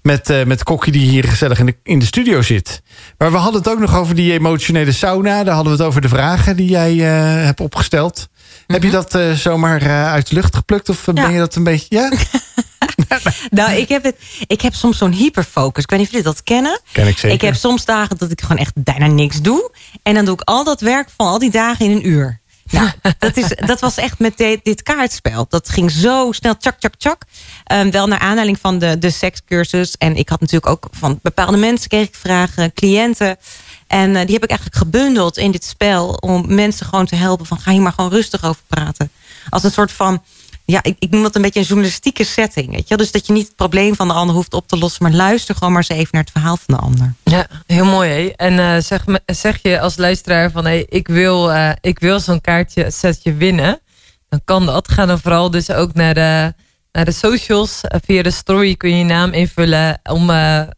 S2: Met, met Kokkie die hier gezellig in de, in de studio zit. Maar we hadden het ook nog over die emotionele sauna. Daar hadden we het over de vragen die jij hebt opgesteld. Mm -hmm. Heb je dat zomaar uit de lucht geplukt? Of ja. ben je dat een beetje... Ja?
S4: nou, ik heb, het, ik heb soms zo'n hyperfocus. Ik weet niet of jullie dat kennen.
S2: Ken ik zeker.
S4: Ik heb soms dagen dat ik gewoon echt bijna niks doe. En dan doe ik al dat werk van al die dagen in een uur. Nou, dat, is, dat was echt met dit, dit kaartspel. Dat ging zo snel, tjak, tjak, tjak. Um, wel naar aanleiding van de, de sekscursus. En ik had natuurlijk ook van bepaalde mensen kreeg ik vragen, cliënten. En uh, die heb ik eigenlijk gebundeld in dit spel. Om mensen gewoon te helpen van ga hier maar gewoon rustig over praten. Als een soort van ja, ik, ik noem dat een beetje een journalistieke setting. Weet je? Dus dat je niet het probleem van de ander hoeft op te lossen. Maar luister gewoon maar eens even naar het verhaal van de ander.
S3: Ja, heel mooi. Hè? En uh, zeg, zeg je als luisteraar van... Hey, ik wil, uh, ik wil zo'n kaartje setje winnen. Dan kan dat. Ga dan vooral dus ook naar de, naar de socials. Uh, via de story kun je je naam invullen om,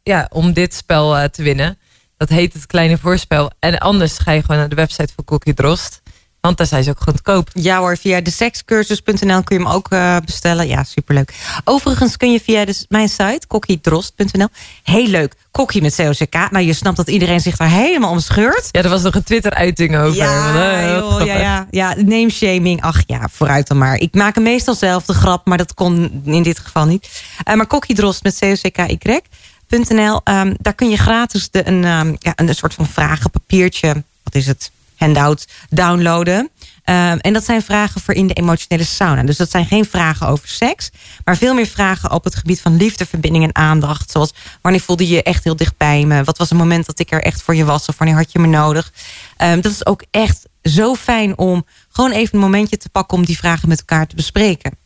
S3: ja, om dit spel te winnen. Dat heet het kleine voorspel. En anders ga je gewoon naar de website van Kokkie Drost. Want daar zijn ze ook goedkoop.
S4: Ja hoor, via de sekscursus.nl kun je hem ook uh, bestellen. Ja, superleuk. Overigens kun je via de, mijn site, kokkiedrost.nl. Heel leuk. Kokkie met COCK. Nou, je snapt dat iedereen zich daar helemaal om scheurt.
S3: Ja, er was nog een Twitter-uiting over.
S4: Ja, joh, ja, ja, ja, name shaming. Ach ja, vooruit dan maar. Ik maak hem meestal zelf de grap, maar dat kon in dit geval niet. Uh, maar kokkiedrost met COCKY.nl. Um, daar kun je gratis de, een, um, ja, een soort van vragenpapiertje. Wat is het? Handout downloaden. Um, en dat zijn vragen voor in de emotionele sauna. Dus dat zijn geen vragen over seks, maar veel meer vragen op het gebied van liefde, verbinding en aandacht. Zoals wanneer voelde je je echt heel dicht bij me? Wat was het moment dat ik er echt voor je was? Of wanneer had je me nodig? Um, dat is ook echt zo fijn om gewoon even een momentje te pakken om die vragen met elkaar te bespreken.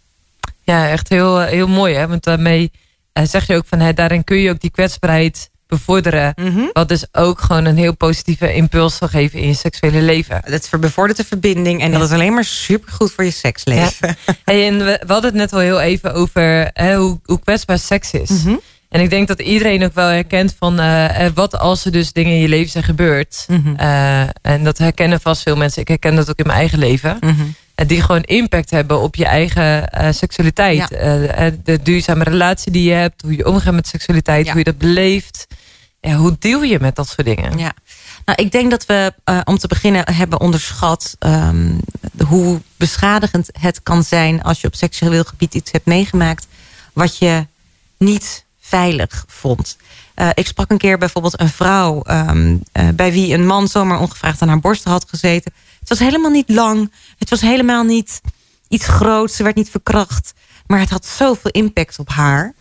S3: Ja, echt heel, heel mooi. Hè? Want daarmee uh, zeg je ook van daarin kun je ook die kwetsbaarheid bevorderen. Mm Wat dus ook gewoon een heel positieve impuls zal geven in je seksuele leven.
S4: Dat bevordert de verbinding en dat is alleen maar supergoed voor je seksleven.
S3: Ja. Hey, en we, hadden het net al heel even over hè, hoe, hoe kwetsbaar seks is. Mm -hmm. En ik denk dat iedereen ook wel herkent van uh, wat als er dus dingen in je leven zijn gebeurd. Mm -hmm. uh, en dat herkennen vast veel mensen. Ik herken dat ook in mijn eigen leven. Die gewoon impact hebben op je eigen uh, seksualiteit. Ja. de duurzame relatie die je hebt. Hoe je omgaat met seksualiteit. Ja. Hoe je dat beleeft. Ja, hoe deel je met dat soort dingen?
S4: Ja. Nou, ik denk dat we uh, om te beginnen hebben onderschat um, hoe beschadigend het kan zijn als je op seksueel gebied iets hebt meegemaakt wat je niet veilig vond. Uh, ik sprak een keer bijvoorbeeld een vrouw um, uh, bij wie een man zomaar ongevraagd aan haar borst had gezeten. Het was helemaal niet lang. Het was helemaal niet iets groots. Ze werd niet verkracht. Maar het had zoveel impact op haar.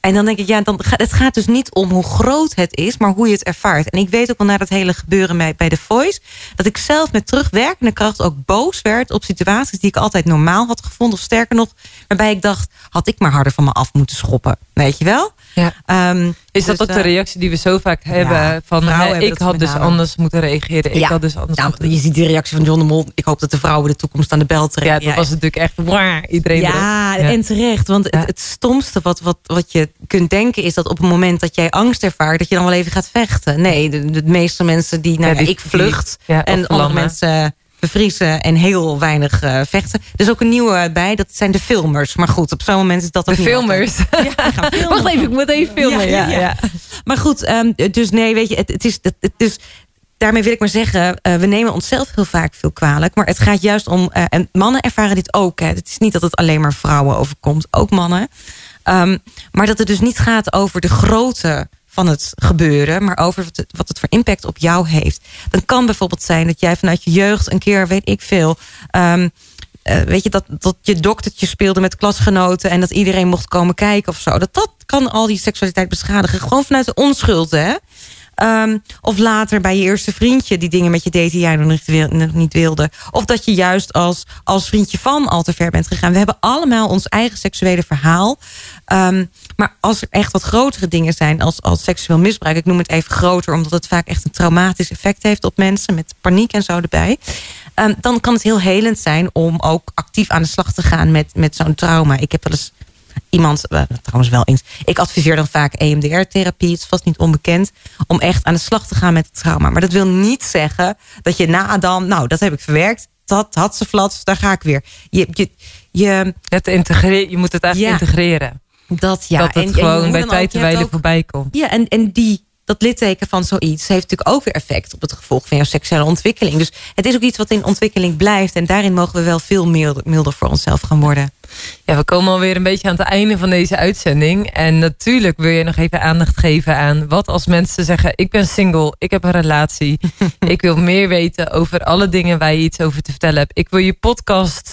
S4: En dan denk ik, ja, dan, het gaat dus niet om hoe groot het is, maar hoe je het ervaart. En ik weet ook wel na dat hele gebeuren bij, The Voice, dat ik zelf met terugwerkende kracht ook boos werd op situaties die ik altijd normaal had gevonden. Of sterker nog, waarbij ik dacht, had ik maar harder van me af moeten schoppen. Weet je wel?
S3: Ja. Um, is dat dus, ook de reactie die we zo vaak hebben? Ja, van hè, ik had dus anders moeten reageren. Ik
S4: ja.
S3: had dus anders
S4: nou, moeten... Je ziet die reactie van John de Mol. Ik hoop dat de vrouwen de toekomst aan de bel trekken.
S3: Ja, dat was natuurlijk echt waar. Iedereen
S4: ja, en terecht. Want het, het stomste wat, wat, wat je kunt denken is dat op het moment dat jij angst ervaart, dat je dan wel even gaat vechten. Nee, de, de meeste mensen die, nou, die ik vlucht. en andere mensen bevriezen en heel weinig uh, vechten. Er is ook een nieuwe bij, dat zijn de filmers. Maar goed, op zo'n moment is dat ook
S3: De filmers?
S4: Ja,
S3: Wacht even, ik moet even filmen. Ja, ja, ja.
S4: Maar goed, um, dus nee, weet je, het, het is... Het, het, dus daarmee wil ik maar zeggen, uh, we nemen onszelf heel vaak veel kwalijk. Maar het gaat juist om, uh, en mannen ervaren dit ook. Hè. Het is niet dat het alleen maar vrouwen overkomt, ook mannen. Um, maar dat het dus niet gaat over de grote van het gebeuren, maar over wat het, wat het voor impact op jou heeft. Dan kan bijvoorbeeld zijn dat jij vanuit je jeugd een keer, weet ik veel, um, uh, weet je, dat, dat je doktertje speelde met klasgenoten en dat iedereen mocht komen kijken of zo. Dat, dat kan al die seksualiteit beschadigen. Gewoon vanuit de onschuld, hè? Um, of later bij je eerste vriendje die dingen met je deed die jij nog niet, wilde. Of dat je juist als, als vriendje van al te ver bent gegaan. We hebben allemaal ons eigen seksuele verhaal. Um, maar als er echt wat grotere dingen zijn als, als seksueel misbruik. Ik noem het even groter omdat het vaak echt een traumatisch effect heeft op mensen. Met paniek en zo erbij. Um, dan kan het heel helend zijn om ook actief aan de slag te gaan met, met zo'n trauma. Ik heb wel eens iemand, uh, trouwens wel eens. Ik adviseer dan vaak EMDR-therapie. Het is vast niet onbekend. Om echt aan de slag te gaan met het trauma. Maar dat wil niet zeggen dat je na dan, nou, dat heb ik verwerkt. Dat had ze flat, daar ga ik weer. Je, je, je,
S3: het integreren, je moet het eigenlijk ja, integreren.
S4: Dat ja.
S3: Dat het en, gewoon en bij tijd en wijle voorbij komt.
S4: Ja, en, en die dat litteken van zoiets heeft natuurlijk ook weer effect op het gevolg van jouw seksuele ontwikkeling. Dus het is ook iets wat in ontwikkeling blijft. En daarin mogen we wel veel milder, milder voor onszelf gaan worden.
S3: Ja, we komen alweer een beetje aan het einde van deze uitzending. En natuurlijk wil je nog even aandacht geven aan wat als mensen zeggen: Ik ben single, ik heb een relatie. ik wil meer weten over alle dingen waar je iets over te vertellen hebt. Ik wil je podcast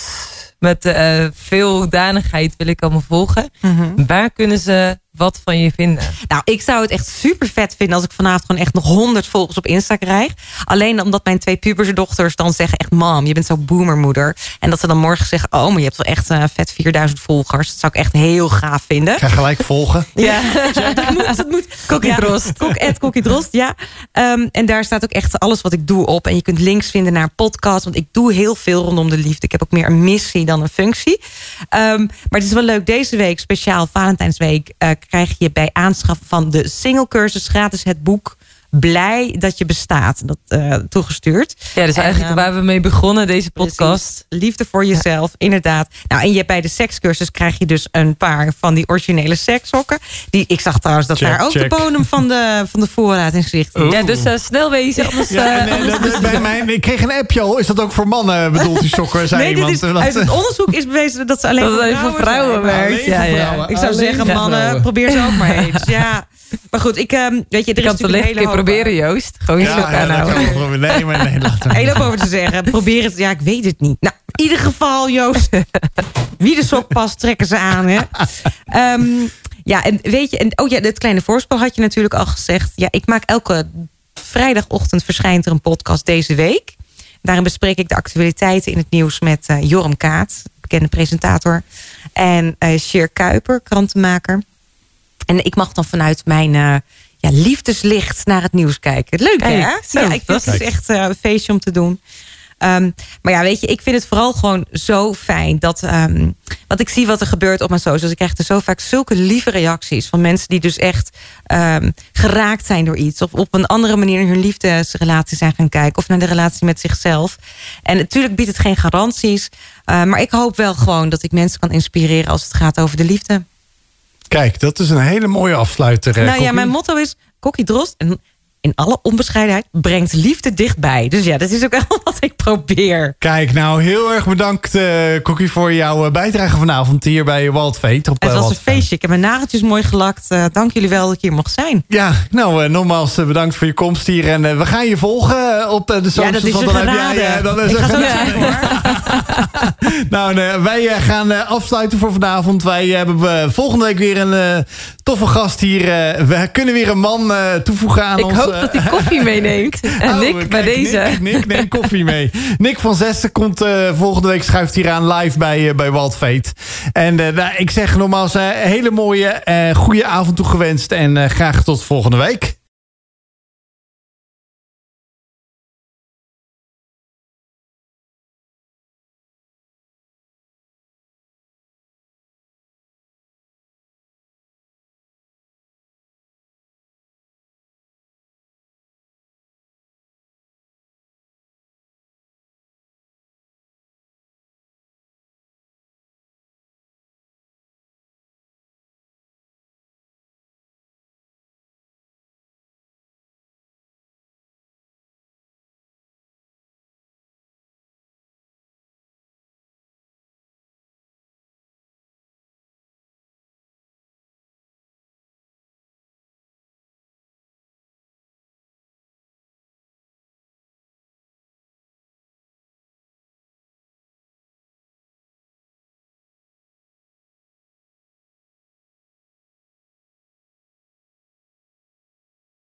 S3: met uh, veel hoedanigheid wil ik allemaal volgen. Mm -hmm. Waar kunnen ze wat van je vinden?
S4: Nou, ik zou het echt super vet vinden als ik vanavond gewoon echt nog 100 volgers op Insta krijg. Alleen omdat mijn twee pubersdochters dan zeggen echt, mam, je bent zo boomermoeder. En dat ze dan morgen zeggen, oh, maar je hebt wel echt uh, vet 4000 volgers. Dat zou ik echt heel gaaf vinden.
S2: Ga gelijk volgen.
S4: Ja, ja dat moet. Dat moet.
S3: Kokkie Drost.
S4: Kok, Kokkie Drost, ja. Um, en daar staat ook echt alles wat ik doe op. En je kunt links vinden naar een podcast, want ik doe heel veel rondom de liefde. Ik heb ook meer een missie dan een functie. Um, maar het is wel leuk, deze week, speciaal Valentijnsweek... Uh, krijg je bij aanschaf van de single cursus gratis het boek blij dat je bestaat. Dat eh, toegestuurd.
S3: Ja, dus
S4: En,
S3: eigenlijk
S4: ehm,
S3: waar we mee begonnen deze podcast.
S4: Precies. Liefde voor jezelf, inderdaad. Nou, en je bij de sekscursus krijg je dus een paar van die originele sekssokken. Die, ik zag trouwens dat
S2: Check,
S4: daar ook
S2: check.
S4: de bodem van de, van de voorraad in zicht is.
S2: Oh.
S3: Ja, dus eh, snel wezen. Anders,
S2: Ja,
S3: eh,
S2: en, eh,
S3: anders
S2: dat- bij mij, ik kreeg een appje al. Is dat ook voor mannen bedoeld, die sokken? Zei
S4: Nee, dit
S2: iemand.
S4: is,
S2: Dat-
S4: uit het onderzoek is bewezen dat ze alleen
S3: Dat
S4: voor vrouwen
S3: vrouwen werkt. Ja, ja.
S2: vrouwen.
S4: Ik zou
S2: Alleen
S4: zeggen, mannen, probeer ze ook maar eens. Ja. Maar goed, ik, ehm, weet je, er
S3: Je
S4: is
S3: kan het
S4: een hele
S3: keer
S4: hoop,
S3: proberen, Joost. Gewoon
S2: Ja, ja, dat kan. Nee, maar nee, laat
S4: hele hoop over te zeggen. Probeer het. Ja, ik weet het niet. Nou, in ieder geval, Joost. Wie de sok past, trekken ze aan, hè? Ehm, ja, en weet je, en, oh ja, het kleine voorspel had je natuurlijk al gezegd. Ja, ik maak elke vrijdagochtend verschijnt er een podcast deze week. Daarin bespreek ik de actualiteiten in het nieuws met eh, Joram Kaat, bekende presentator. En eh Sheer Kuiper, krantenmaker. En ik mag dan vanuit mijn eh, ja, liefdeslicht naar het nieuws kijken. Leuk hè?
S3: Zo,
S4: ja, ik,
S3: dat
S4: het is echt eh, een feestje om te doen. Ehm, maar ja, weet je, ik vind het vooral gewoon zo fijn dat. ehm wat ik zie wat er gebeurt op mijn socials. Ik krijg er zo vaak zulke lieve reacties van mensen die dus echt ehm, geraakt zijn door iets. Of op een andere manier naar hun liefdesrelatie zijn gaan kijken. Of naar de relatie met zichzelf. En natuurlijk biedt het geen garanties. eh, maar ik hoop wel gewoon dat ik mensen kan inspireren als het gaat over de liefde.
S2: Kijk, dat is een hele mooie afsluiter.
S4: nou ja, mijn motto is Kokkie Drost. En in alle onbescheidenheid brengt liefde dichtbij. Dus ja, dat is ook wel wat ik probeer.
S2: Kijk, nou heel erg bedankt, eh Kokkie, voor jouw eh, bijdrage vanavond hier bij Walt Veet. Op,
S4: Het
S2: eh,
S4: was een feestje. Ik heb mijn nageltjes mooi gelakt. Eh, dank jullie wel dat ik hier mocht zijn.
S2: Ja, nou, eh, nogmaals bedankt voor je komst hier. En eh, we gaan je volgen op de socials.
S4: Ja, dat is
S2: dan heb jij,
S4: geraden.
S2: dan is
S4: ik ga.
S2: Nou, nee, wij gaan eh, afsluiten voor vanavond. Wij hebben volgende week weer een eh, toffe gast hier. we kunnen weer een man eh, toevoegen aan
S3: Ik
S2: ons.
S3: Hoop dat hij koffie meeneemt. En
S2: Oh,
S3: Nick,
S2: kijk,
S3: bij deze.
S2: Nick, Nick neemt koffie mee. Nick van Zessen komt eh, volgende week schuift hier aan live bij, eh, bij Walt. En eh, nou, ik zeg nogmaals, hele mooie, goede avond toegewenst. En graag tot volgende week.